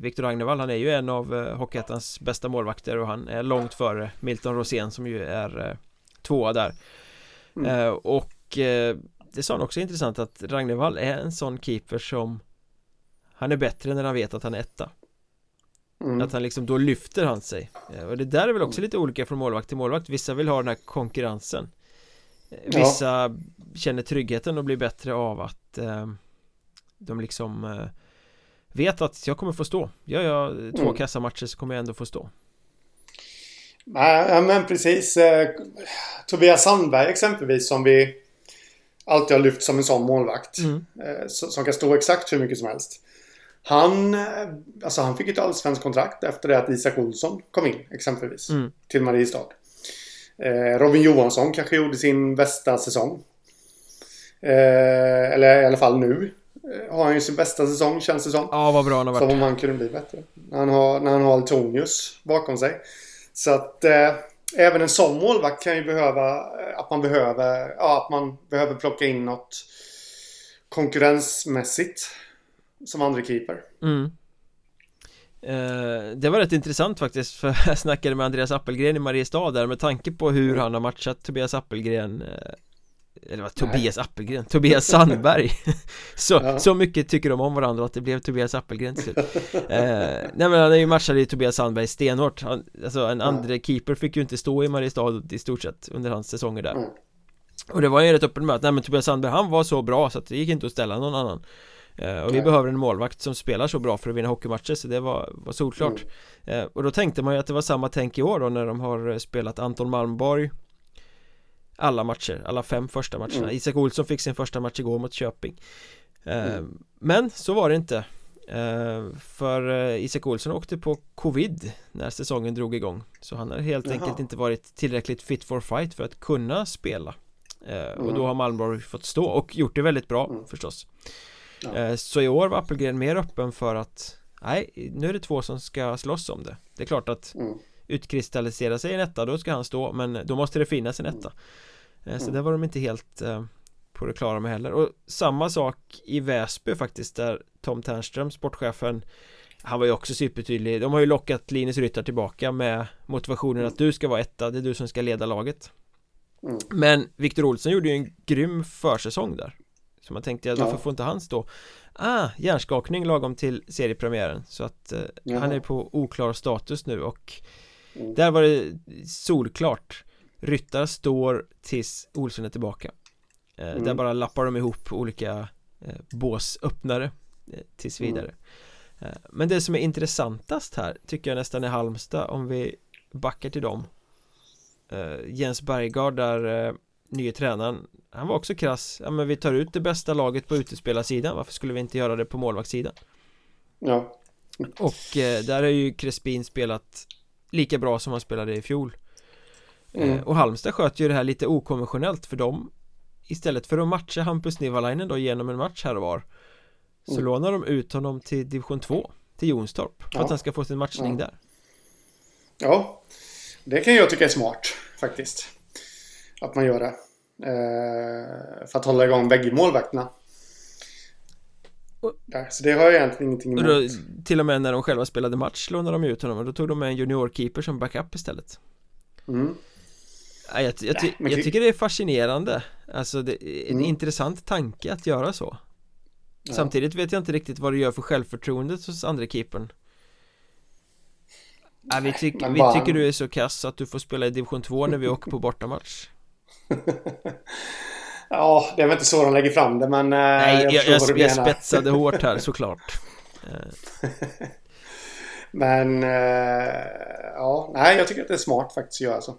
S1: Viktor Agnevall han är ju en av eh, Hockeyettans bästa målvakter och han är långt före Milton Rosén som ju är tvåa där. Mm. och det sa han också intressant att Ragnevall är en sån keeper som han är bättre när han vet att han är etta mm. att han liksom då lyfter han sig eh, och det där är väl också lite olika från målvakt till målvakt vissa vill ha den här konkurrensen eh, vissa ja. känner tryggheten och blir bättre av att de liksom eh, vet att jag kommer få stå Gör jag två mm. kassamatcher så kommer jag ändå få stå
S2: Ja men precis eh, Tobias Sandberg exempelvis som vi alltid har lyft som en sån målvakt. Mm. Eh, som kan stå exakt hur mycket som helst. Han, eh, alltså han fick ett allsvenskt kontrakt efter det att Isak Olsson kom in exempelvis. Mm. Till Mariestad. Eh, Robin Johansson kanske gjorde sin bästa säsong. Eh, eller i alla fall nu. Eh, har han ju sin bästa säsong känns det som.
S1: Ja, vad bra han har varit.
S2: Som om han kunde bli bättre. När han har, när han har Altonius bakom sig. Så att eh, även en sån målvakt kan ju behöva eh, att man behöver, ja, att man behöver plocka in något konkurrensmässigt som andra keeper. Mm.
S1: Eh, det var rätt intressant faktiskt för jag snackade med Andreas Appelgren i Mariestad där med tanke på hur han har matchat Tobias Appelgren eh, eller vad, Tobias Appelgren, Tobias Sandberg så, ja. så mycket tycker de om varandra att det blev Tobias Appelgren till slut eh, Nej men han är ju matchad i Tobias Sandberg stenhårt han, Alltså en ja. andra keeper fick ju inte stå i Mariestad i stort sett under hans säsonger där mm. Och det var ju rätt öppen med att, nej men Tobias Sandberg han var så bra så att det gick inte att ställa någon annan Och vi behöver en målvakt som spelar så bra för att vinna hockeymatcher så det var, var solklart mm. eh, Och då tänkte man ju att det var samma tänk i år då när de har spelat Anton Malmborg alla matcher, alla fem första matcherna mm. Isak Olsson fick sin första match igår mot Köping eh, mm. Men så var det inte eh, För eh, Isak Olsson åkte på covid när säsongen drog igång Så han har helt Jaha. enkelt inte varit tillräckligt fit for fight för att kunna spela mm. Och då mm. har Malmborg fått stå och gjort det väldigt bra mm. förstås ja. Så i år var Appelgren mer öppen för att Nej, nu är det två som ska slåss om det. Det är klart att mm. utkristallisera sig en etta då ska han stå men då måste det finnas en etta. Eh, Så mm. där var de inte helt eh, på det klara med heller. Och samma sak i Väsby faktiskt där Tom Ternström, sportchefen han var ju också supertydlig. De har ju lockat Linus Ryttar tillbaka med motivationen att du ska vara etta Det är du som ska leda laget. Mm. Men Viktor Olsson gjorde ju en grym försäsong där Så man tänkte, ja, varför får inte han stå? Ah, hjärnskakning lagom till seriepremiären Så att eh, han är på oklar status nu och Mm. Där var det solklart Ryttar står tills Olsson är tillbaka eh, mm. Där bara lappar de ihop olika eh, båsöppnare eh, tills mm. vidare mm. Men det som är intressantast här tycker jag nästan är Halmstad om vi backar till dem eh, Jens Bergard där eh, nye tränaren Han var också krass Ja men vi tar ut det bästa laget på utespelarsidan Varför skulle vi inte göra det på målvaktssidan?
S2: Ja
S1: Och eh, där har ju Crespin spelat lika bra som han spelade i fjol mm. eh, Och Halmstad sköt ju det här lite okonventionellt för dem Istället för att matcha Hampus Nivalainen då genom en match här och var Så mm. lånar de ut honom till division 2 Till Jonstorp För ja. att han ska få sin matchning ja. där
S2: Ja Det kan jag tycka är smart faktiskt Att man gör det eh, För att hålla igång bägge målvakterna. Så det har jag egentligen ingenting emot
S1: då, Till och med när de själva spelade match lånade de ut honom och då tog de med en juniorkeeper som backup istället. Mm. ja, jag, jag, ty jag, tycker det är fascinerande. Alltså det är en mm. intressant tanke att göra så. Ja. Samtidigt vet jag inte riktigt vad det gör för självförtroendet hos andra keepern. Ja, vi, tyck, vi tycker du är så kass att du får spela i division 2 när vi åker på bortamatch
S2: Ja, det är väl inte så de lägger fram det men... Eh,
S1: Nej, jag, jag, jag, jag spetsade hårt här såklart.
S2: men... Uh, ja, nej jag tycker att det är smart faktiskt att göra så.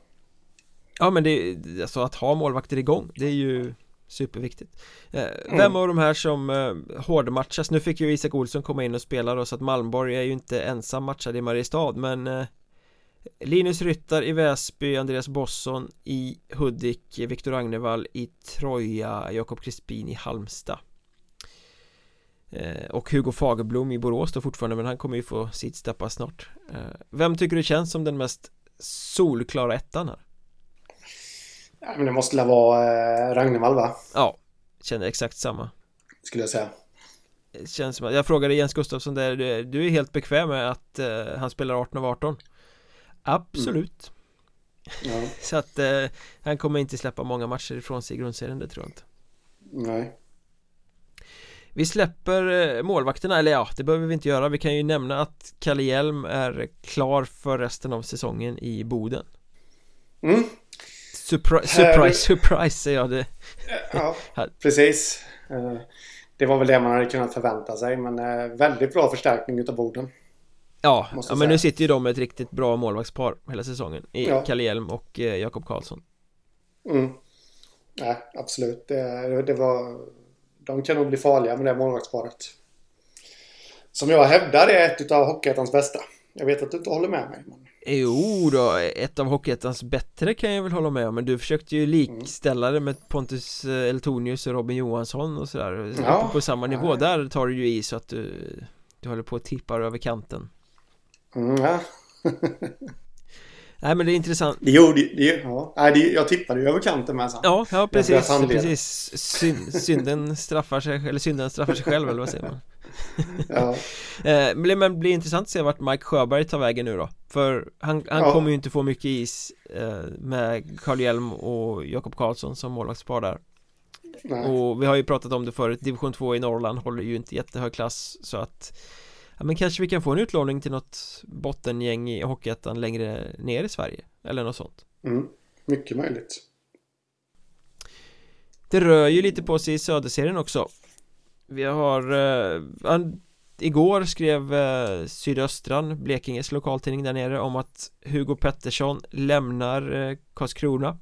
S1: Ja men det är alltså att ha målvakter igång Det är ju superviktigt eh, mm. Vem av de här som eh, hårdmatchas Nu fick ju Isak Olsson komma in och spela då så att Malmborg är ju inte ensam matchad i Mariestad men eh, Linus Ryttar i Väsby, Andreas Bosson i Hudik, Viktor Agnevall i Troja, Jakob Crispin i Halmstad. Eh, Och Hugo Fagerblom i Borås då fortfarande men han kommer ju få sitt steppa snart. Eh, Vem tycker du känns som den mest solklara ettan här?
S2: Ja, men det måste väl vara eh, Ragnevall va?
S1: Ja, känner exakt samma.
S2: Skulle jag säga.
S1: Känns som jag frågade Jens Gustafsson där, du, är helt bekväm med att han spelar 18 av 18 Absolut mm. ja. Så att eh, han kommer inte släppa många matcher ifrån sig i grundserien, det tror jag inte
S2: Nej
S1: Vi släpper eh, målvakterna, eller ja, det behöver vi inte göra Vi kan ju nämna att Kalle Hjelm är klar för resten av säsongen i Boden
S2: mm.
S1: Surpri surprise, surprise säger jag det
S2: Ja, precis uh, det var väl det man hade kunnat förvänta sig. Men eh, väldigt bra förstärkning utav Boden.
S1: Ja, ja men nu sitter ju de med ett riktigt bra målvaktspar hela säsongen. I ja. Kalle Hjelm och eh, Jakob Karlsson.
S2: Mm. Nej, absolut. Det, det var... De kan nog bli farliga med det målvaktsparet. Som jag hävdar är ett utav Hockeyettans bästa. Jag vet att du inte håller med mig. Men...
S1: Jo då, ett av Hockeyettans bättre kan jag väl hålla med om Men du försökte ju likställa det med Pontus eh, Eltonius och Robin Johansson och sådär ja, På samma nivå, nej. där tar du ju i så att du Du håller på att tippa över kanten
S2: mm.
S1: Nej men det är intressant
S2: Det gjorde det, ja. Nej, det, jag tippade ju över kanten med sen
S1: Ja, ja precis, precis Syn, Synden straffar sig, eller synden straffar sig själv eller vad säger man? ja. Eh, men det blir intressant att se vart Mike Sjöberg tar vägen nu då För han, han ja. kommer ju inte få mycket is eh, Med Carl Hjelm och Jakob Karlsson som målvaktspar där Nej. Och vi har ju pratat om det förut Division 2 i Norrland håller ju inte jättehög klass Så att Ja men kanske vi kan få en utlåning till något bottengäng i Hockeyettan längre ner i Sverige Eller något sånt.
S2: Mm, Mycket möjligt.
S1: Det rör ju lite på sig i Söderserien också. Vi har eh, Igår skrev eh, Sydöstran, Blekinges lokaltidning där nere om att Hugo Pettersson lämnar eh, Karlskrona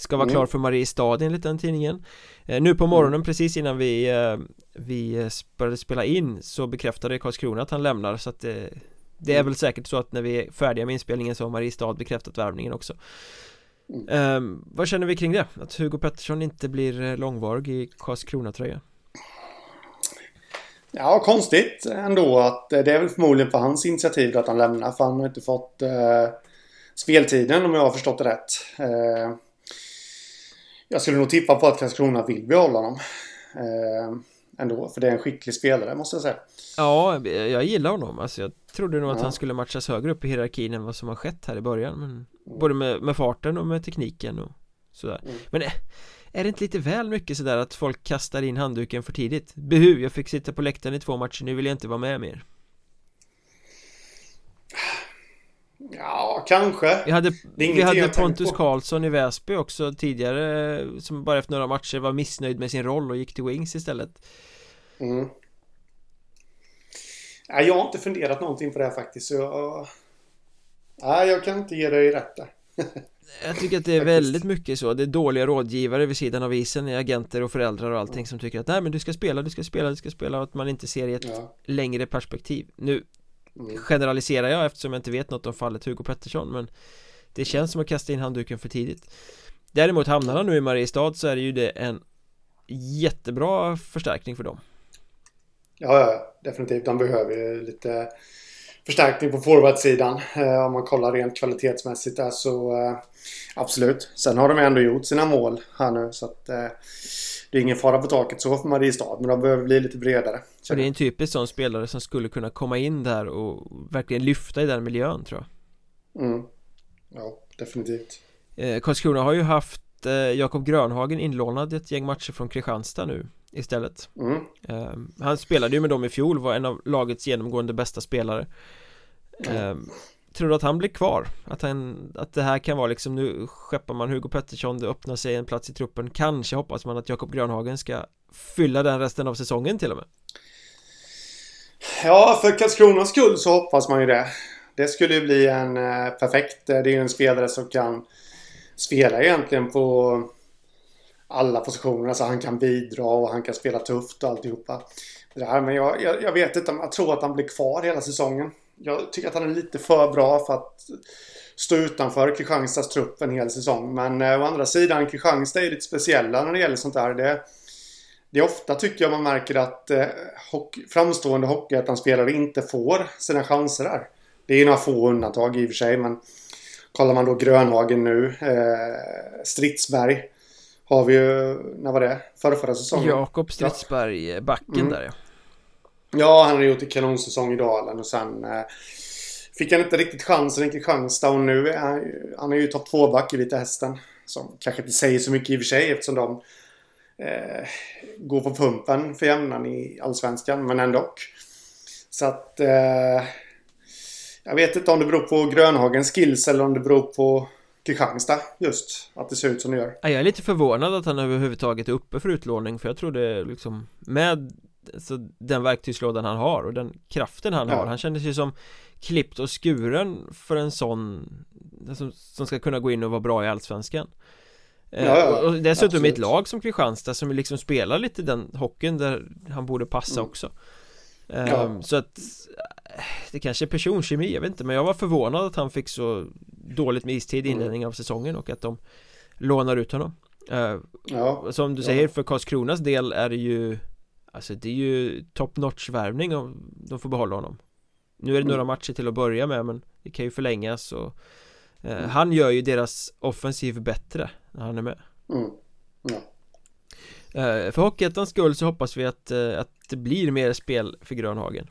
S1: Ska vara mm. klar för Mariestad enligt den tidningen eh, Nu på morgonen mm. precis innan vi eh, Vi började spela in så bekräftade Karlskrona att han lämnar så att det Det är mm. väl säkert så att när vi är färdiga med inspelningen så har Mariestad bekräftat värvningen också um, Vad känner vi kring det? Att Hugo Pettersson inte blir eh, långvarig i Karlskrona-tröja?
S2: Ja, konstigt ändå att det är väl förmodligen på hans initiativ att han lämnar för han har inte fått eh, speltiden om jag har förstått det rätt. Eh, jag skulle nog tippa på att Karlskrona vill behålla honom. Eh, ändå, för det är en skicklig spelare måste jag säga.
S1: Ja, jag gillar honom. Alltså, jag trodde nog att han skulle matchas högre upp i hierarkin än vad som har skett här i början. Men mm. Både med, med, farten och med tekniken och sådär. Mm. Men eh, är det inte lite väl mycket sådär att folk kastar in handduken för tidigt? Behu, jag fick sitta på läktaren i två matcher, nu vill jag inte vara med mer.
S2: Ja, kanske.
S1: Vi hade, vi hade Pontus Karlsson i Väsby också tidigare Som bara efter några matcher var missnöjd med sin roll och gick till Wings istället.
S2: Mm. Nej, jag har inte funderat någonting på det här faktiskt så jag... Nej, jag kan inte ge dig rätt där.
S1: Jag tycker att det är väldigt mycket så. Det är dåliga rådgivare vid sidan av isen Agenter och föräldrar och allting som tycker att Nej men du ska spela, du ska spela, du ska spela och att man inte ser i ett ja. längre perspektiv. Nu Mm. Generaliserar jag eftersom jag inte vet något om fallet Hugo Pettersson men Det känns som att kasta in handduken för tidigt Däremot hamnar han nu i Mariestad så är det ju det en Jättebra förstärkning för dem
S2: Ja, ja definitivt. De behöver ju lite förstärkning på forwardsidan. Eh, om man kollar rent kvalitetsmässigt där så eh, absolut. Sen har de ändå gjort sina mål här nu så att eh, det är ingen fara på taket så för Mariestad men de behöver bli lite bredare
S1: Och det är en typisk sån spelare som skulle kunna komma in där och verkligen lyfta i den miljön tror
S2: jag mm. Ja, definitivt
S1: eh, Karlskrona har ju haft eh, Jakob Grönhagen inlånad ett gäng matcher från Kristianstad nu istället mm. eh, Han spelade ju med dem i fjol, var en av lagets genomgående bästa spelare mm. Tror du att han blir kvar? Att, han, att det här kan vara liksom nu skeppar man Hugo Pettersson, det öppnar sig en plats i truppen Kanske hoppas man att Jakob Grönhagen ska fylla den resten av säsongen till och med
S2: Ja, för Karlskronas skull så hoppas man ju det Det skulle ju bli en eh, perfekt, eh, det är ju en spelare som kan spela egentligen på alla positioner. Alltså han kan bidra och han kan spela tufft och alltihopa. Det här, men jag, jag, jag vet inte, jag tror att han blir kvar hela säsongen jag tycker att han är lite för bra för att stå utanför Kristianstads trupp en hel säsong. Men eh, å andra sidan, Kristianstad är lite speciella när det gäller sånt där. Det, det är ofta tycker jag man märker att eh, hockey, framstående hockeyettan-spelare inte får sina chanser där. Det är några få undantag i och för sig, men kollar man då Grönhagen nu, eh, Stridsberg har vi ju, när var det? Förra, förra säsongen?
S1: Jakob Stridsberg, ja. backen mm. där ja.
S2: Ja, han har gjort en kanonsäsong i Dalen och sen eh, fick han inte riktigt chansen i Kristianstad och nu är han, han är ju topp 2-back i Vita Hästen. Som kanske inte säger så mycket i och för sig eftersom de eh, går på pumpen för jämnan i Allsvenskan, men ändå. Så att... Eh, jag vet inte om det beror på Grönhagens skills eller om det beror på Kristianstad just. Att det ser ut som det gör.
S1: Jag är lite förvånad att han överhuvudtaget är uppe för utlåning för jag trodde liksom med alltså, den verktygslådan han har och den kraften han ja. har Han kändes ju som klippt och skuren för en sån som, som ska kunna gå in och vara bra i Allsvenskan eh, ja, ja, och dessutom absolut. i ett lag som Kristianstad som liksom spelar lite den hockeyn där han borde passa mm. också um, Så att Det kanske är personkemi, jag vet inte men jag var förvånad att han fick så dåligt med istid i mm. inledningen av säsongen och att de lånar ut honom uh, Som du säger för Karlskronas del är det ju Alltså det är ju top notch värvning om de får behålla honom Nu är det några mm. matcher till att börja med men det kan ju förlängas och eh, mm. Han gör ju deras offensiv bättre när han är med mm. ja. eh, För Hockeyettans skull så hoppas vi att, eh, att det blir mer spel för Grönhagen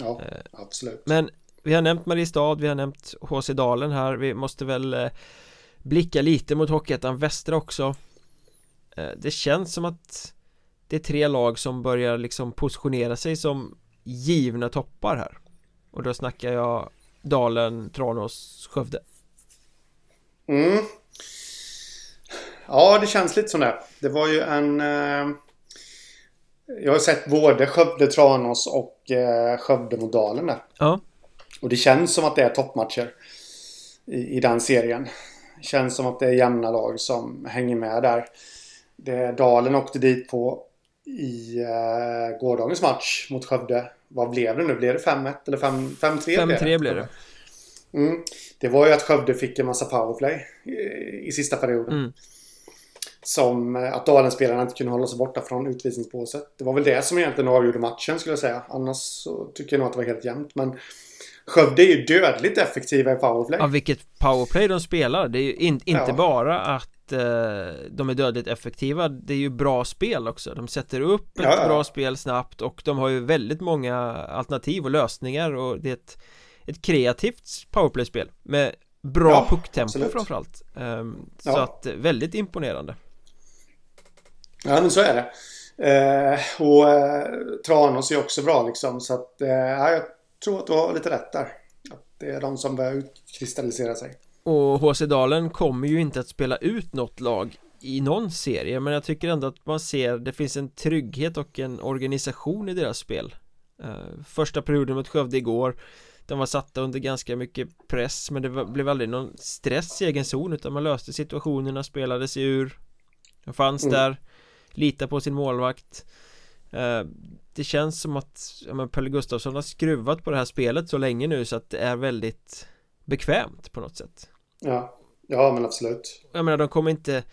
S2: Ja, eh, absolut
S1: Men vi har nämnt Mariestad, vi har nämnt HC Dalen här Vi måste väl eh, blicka lite mot Hockeyettan Västra också eh, Det känns som att det är tre lag som börjar liksom positionera sig som givna toppar här. Och då snackar jag Dalen, Tranås, Skövde.
S2: Mm. Ja, det känns lite det Det var ju en eh, Jag har sett både Skövde, Tranås och eh, Skövde mot Dalen där.
S1: Ja.
S2: Och det känns som att det är toppmatcher i, i den serien. Känns som att det är jämna lag som hänger med där. Det Dalen åkte dit på i uh, gårdagens match mot Skövde. Vad blev det nu? Blev det 5-1 eller 5-3?
S1: 5-3 blev det.
S2: Mm. Det var ju att Skövde fick en massa powerplay i, i sista perioden. Mm. Som eh, att Dalen-spelarna inte kunde hålla sig borta från utvisningsbåset. Det var väl det som egentligen avgjorde matchen skulle jag säga. Annars så tycker jag nog att det var helt jämnt. Men Skövde är ju dödligt effektiva i powerplay.
S1: Ja, vilket powerplay de spelar. Det är ju in, inte ja. bara att eh, de är dödligt effektiva. Det är ju bra spel också. De sätter upp ett ja, bra spel snabbt och de har ju väldigt många alternativ och lösningar och det är ett, ett kreativt powerplay-spel med bra ja, pucktempo framförallt. Um, Så att väldigt imponerande.
S2: Ja men så är det. Eh, Och eh, Tranås är också bra liksom så att eh, jag tror att du har lite rätt där. Att det är de som börjar utkristallisera sig
S1: och HC Dalen kommer ju inte att spela ut något lag i någon serie men jag tycker ändå att man ser det finns en trygghet och en organisation i deras spel. Uh, Första perioden mot Skövde igår De var satta under ganska mycket press men det blev aldrig någon stress i egen zon utan man löste situationerna, spelade sig ur. De fanns mm. där Lita på sin målvakt. Uh, Det känns som att ja, men Pelle Gustafsson har skruvat på det här spelet så länge nu så att det är väldigt bekvämt på något sätt
S2: Ja, ja men absolut.
S1: Jag menar de kommer inte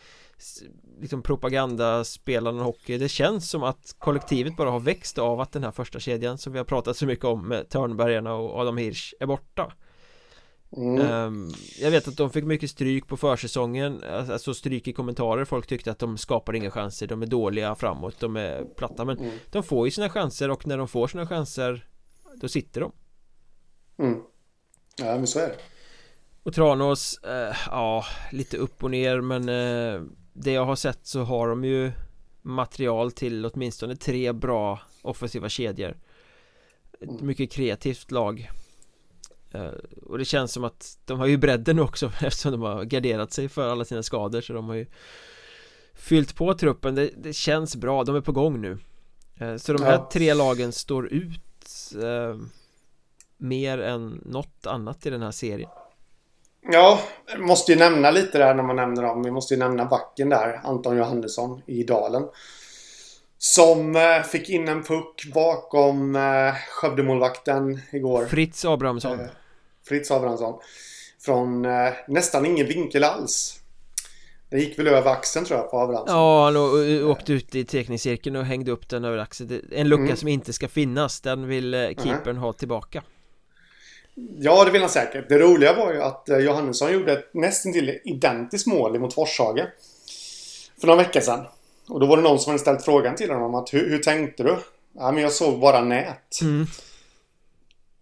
S1: liksom propaganda spela någon hockey. Det känns som att kollektivet bara har växt av att den här första kedjan som vi har pratat så mycket om med Törnbergarna och Adam Hirsch är borta. Mm. um, Jag vet att de fick mycket stryk på försäsongen. Alltså stryk i kommentarer. Folk tyckte att de skapar inga chanser. De är dåliga framåt. De är platta. Men mm. de får ju sina chanser och när de får sina chanser Då sitter de.
S2: Mm. Ja men så är det
S1: och Tranås, eh, ja, lite upp och ner men eh, Det jag har sett så har de ju Material till åtminstone tre bra offensiva kedjor. Ett mm. mycket kreativt lag. Eh, Och det känns som att de har ju bredden också eftersom de har garderat sig för alla sina skador så de har ju Fyllt på truppen, det, det känns bra, de är på gång nu. Eh, Så de här ja. tre lagen står ut eh, Mer än något annat i den här serien
S2: Ja, måste ju nämna lite där när man nämner dem. Vi måste ju nämna backen där, Anton Johannesson i Dalen. Som eh, fick in en puck bakom eh, Skövdemålvakten igår.
S1: Fritz Abrahamsson. Eh,
S2: Fritz Abrahamsson. Från eh, nästan ingen vinkel alls. Det gick väl över axeln tror jag på Abrahamsson.
S1: Ja, han åkte ut i tekningscirkeln och hängde upp den över axeln. En lucka mm. som inte ska finnas. Den vill eh, keepern mm. ha tillbaka.
S2: Ja, det vill han säkert. Det roliga var ju att eh, Johannesson gjorde ett nästintill identiskt mål mot Forshaga. För några veckor sedan. Och då var det någon som hade ställt frågan till honom att hur, hur tänkte du? Ja, men jag såg bara nät. Mm.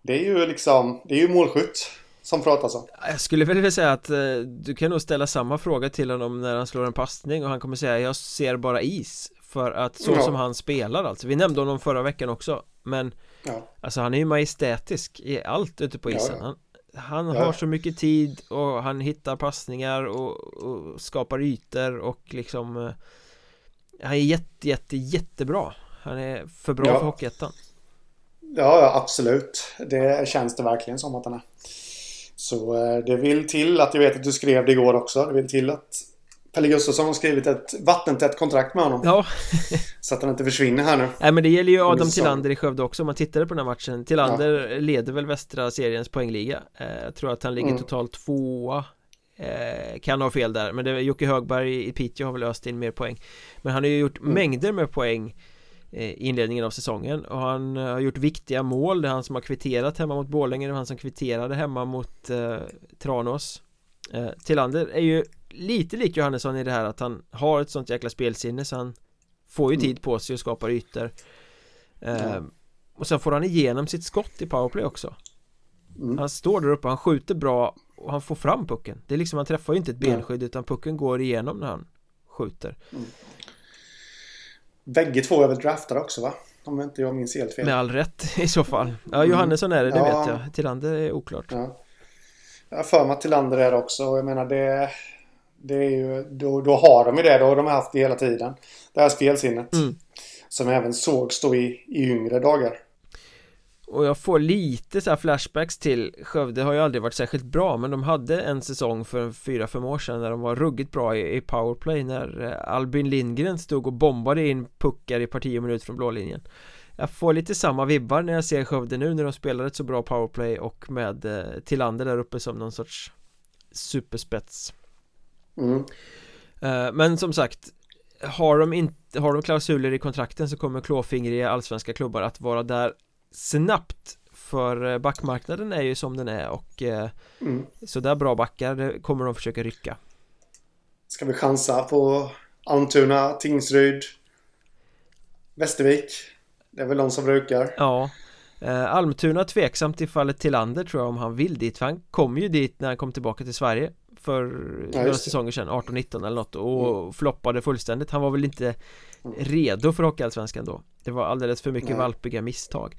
S2: Det är ju liksom, det är ju målskytt som pratar så.
S1: Jag skulle väl vilja säga att eh, du kan nog ställa samma fråga till honom när han slår en passning och han kommer säga jag ser bara is. För att så ja. som han spelar alltså. Vi nämnde honom förra veckan också. Men ja. Alltså han är ju majestätisk i allt ute på isen ja, han, Han ja. har så mycket tid och han hittar passningar och, och skapar ytor och liksom eh, Han är jätte, jätte, jättebra Han är för bra ja. för Hockeyettan
S2: Ja, ja, absolut Det känns det verkligen som att han är Så eh, det vill till att jag vet att du skrev det igår också Det vill till att Pelle Gustafsson har skrivit ett vattentätt kontrakt med honom.
S1: Ja.
S2: så att han inte försvinner här nu.
S1: Nej men det gäller ju Adam Tillander i Skövde också om man tittade på den här matchen. Tillander ja. leder väl västra seriens poängliga. Eh, jag tror att han ligger mm. totalt tvåa. Eh, kan ha fel där, men det är Jocke Högberg i Piteå har väl öst in mer poäng. Men han har ju gjort mm. mängder med poäng eh, i inledningen av säsongen och han har gjort viktiga mål. Det är han som har kvitterat hemma mot Borlänge, det var han som kvitterade hemma mot Tranås. Eh, Tillander är ju lite lik Johannesson i det här att han har ett sånt jäkla spelsinne så han får ju mm. tid på sig och skapar ytor eh, och sen får han igenom sitt skott i powerplay också mm. han står där uppe, han skjuter bra och han får fram pucken det är liksom, han träffar ju inte ett benskydd utan pucken går igenom när han skjuter mm.
S2: Bägge två är väl draftade också va? Om inte jag minns helt fel
S1: Med all rätt i så fall Ja, mm. Johannesson är det, det ja. vet jag Tillander är oklart ja.
S2: Jag har för mig att Tillander är det också och jag menar det det är ju, då, då har de ju det. Då har de haft det hela tiden. Det här spelsinnet. Mm. Som även sågs då i, i yngre dagar.
S1: Och jag får lite så flashbacks till Skövde har ju aldrig varit särskilt bra men de hade en säsong för fyra, fem år sedan när de var ruggigt bra i, i powerplay när eh, Albin Lindgren stod och bombade in puckar i parti och minut från blålinjen Jag får lite samma vibbar när jag ser Skövde nu när de spelar ett så bra powerplay och med eh, Tillander där uppe som någon sorts superspets Mm. Eh, men som sagt Har de inte, har de klausuler i kontrakten så kommer klåfingriga allsvenska klubbar att vara där snabbt För eh, backmarknaden är ju som den är och eh, mm. Så där bra backar kommer de försöka rycka
S2: Ska vi chansa på Almtuna, Tingsryd Västervik Det är väl de som brukar.
S1: Ja. Almtuna tveksamt i fallet Tillander tror jag om han vill dit för han kom ju dit när han kom tillbaka till Sverige för ja, några säsonger sedan, 18-19 eller något och mm. floppade fullständigt. Han var väl inte mm. redo för Hockeyallsvenskan då. Det var alldeles för mycket Nej. valpiga misstag.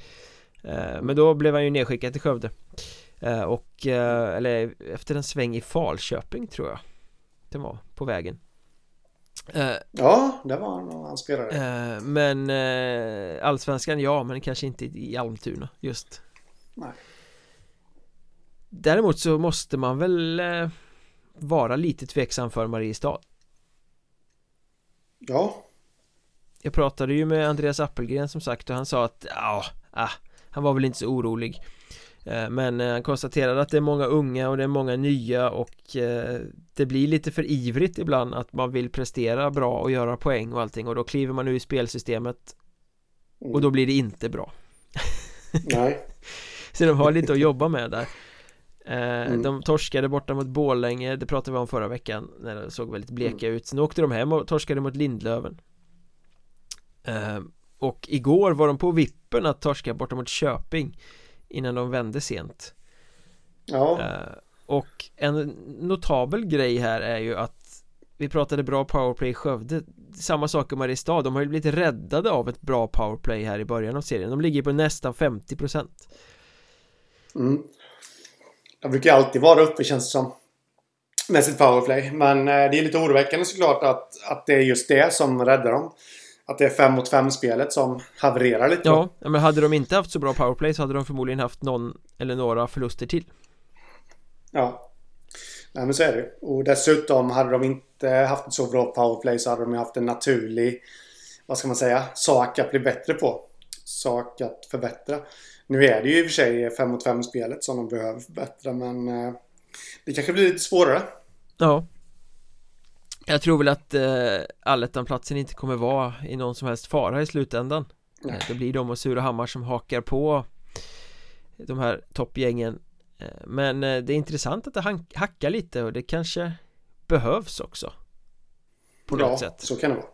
S1: Eh, Men då blev han ju nedskickad till Skövde. Eh, Och, eh, eller efter en sväng i Falköping tror jag Det var på vägen
S2: eh, Ja, det var han han spelade
S1: eh, Men eh, Allsvenskan ja, men kanske inte i Almtuna just. Nej. Däremot så måste man väl vara lite tveksam för Mariestad.
S2: Ja.
S1: Jag pratade ju med Andreas Appelgren som sagt och han sa att ja, ah, han var väl inte så orolig men eh, han konstaterade att det är många unga och det är många nya och eh, det blir lite för ivrigt ibland att man vill prestera bra och göra poäng och allting och då kliver man ur i spelsystemet och då blir det inte bra.
S2: Nej.
S1: Så de har lite att jobba med där. Eh, mm. De torskade borta mot Bålänge, det pratade vi om förra veckan när det såg väldigt bleka mm. ut. Sen åkte de hem och torskade mot Lindlöven. Eh, Och igår var de på vippen att torska borta mot Köping Innan de vände sent
S2: Ja eh,
S1: Och en notabel grej här är ju att Vi pratade bra powerplay i Skövde Samma sak i Mariestad, de har ju blivit räddade av ett bra powerplay här i början av serien De ligger på nästan 50%
S2: Mm de brukar alltid vara uppe känns det som. Med sitt powerplay. Men eh, det är lite oroväckande såklart att, att det är just det som räddar dem. Att det är 5 mot 5 spelet som havererar lite.
S1: Ja, men hade de inte haft så bra powerplay så hade de förmodligen haft någon eller några förluster till.
S2: Ja. Nej men så är det Och dessutom hade de inte haft ett så bra powerplay så hade de haft en naturlig Vad ska man säga? Sak att bli bättre på. Sak att förbättra. Nu är det ju i och för sig 5 mot 5 spelet som de behöver förbättra men eh, det kanske blir lite svårare.
S1: Ja. Jag tror väl att eh, allettan-platsen inte kommer vara i någon som helst fara i slutändan. Nej. Det blir de och Surahammar som hakar på de här toppgängen. Eh, men eh, det är intressant att det hackar lite och det kanske behövs också. På något ja, sätt.
S2: så kan det vara.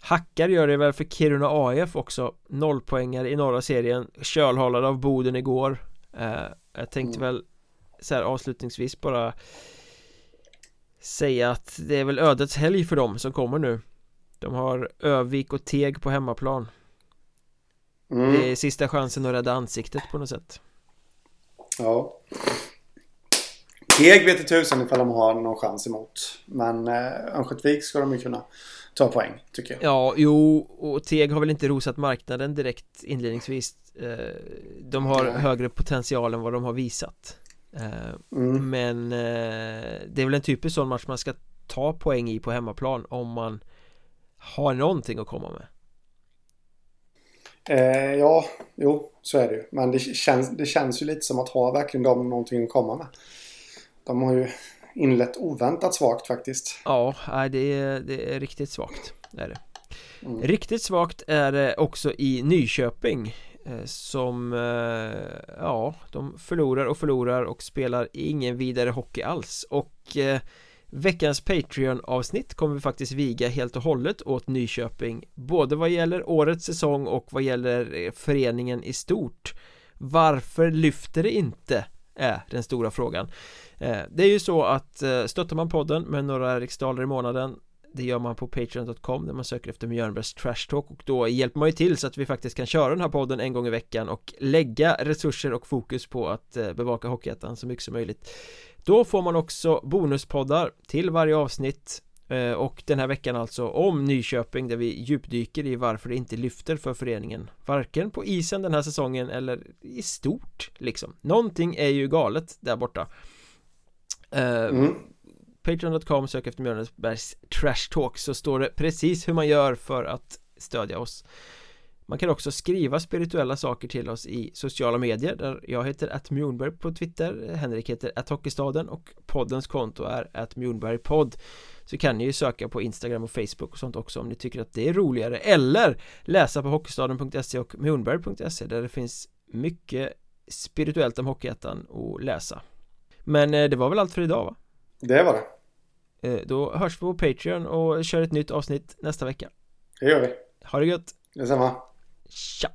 S1: Hackar gör det väl för Kiruna AF också Nollpoängare i norra serien Kölhalade av Boden igår eh, Jag tänkte mm. väl så här avslutningsvis bara Säga att det är väl ödets helg för dem som kommer nu De har Övik och Teg på hemmaplan mm. Det är sista chansen att rädda ansiktet på något sätt
S2: Ja. Teg vet i tusan ifall de har någon chans emot. Men eh, Örnsköldsvik ska de ju kunna ta poäng, tycker jag.
S1: Ja, jo, och Teg har väl inte rosat marknaden direkt inledningsvis. Eh, de har högre potential än vad de har visat. Eh, mm. Men eh, det är väl en typisk sån match man ska ta poäng i på hemmaplan om man har någonting att komma med.
S2: Eh, ja, jo, så är det ju. Men det känns, det känns ju lite som att ha verkligen de någonting att komma med. De har ju inlett oväntat svagt faktiskt.
S1: Ja, det är, det är riktigt svagt. Är det. Mm. Riktigt svagt är det också i Nyköping Eh, som, eh, ja, de förlorar och förlorar och spelar ingen vidare hockey alls. Och eh, Veckans Patreon-avsnitt kommer vi faktiskt viga helt och hållet åt Nyköping Både vad gäller årets säsong och vad gäller föreningen i stort. Varför lyfter det inte? Är den stora frågan. Det är ju så att stöttar man podden med några riksdaler i månaden det gör man på Patreon.com där man söker efter Mjölnbergs Trash Talk och då hjälper man ju till så att vi faktiskt kan köra den här podden en gång i veckan och lägga resurser och fokus på att eh, bevaka Hockeyettan så mycket som möjligt. Då får man också bonuspoddar till varje avsnitt eh, och den här veckan alltså om Nyköping där vi djupdyker i varför det inte lyfter för föreningen. Varken på isen den här säsongen eller i stort liksom. Någonting är ju galet där borta. Eh, mm. Patreon.com, sök efter Mjölnbergs Trash Talk så står det precis hur man gör för att stödja oss. Man kan också skriva spirituella saker till oss i sociala medier där jag heter att Mjornberg på Twitter Henrik heter att Hockeystaden och poddens konto är att Mjornbergpodd så kan ni ju söka på Instagram och Facebook och sånt också om ni tycker att det är roligare. Eller läsa på hockeystaden.se och mjornberg.se där det finns mycket spirituellt om Hockeyettan att läsa. Men eh, det var väl allt för idag va?
S2: Det var
S1: det. Eh, Då hörs vi på Patreon och kör ett nytt avsnitt nästa vecka.
S2: Det gör vi.
S1: Ha det gött.
S2: Detsamma.
S1: Tja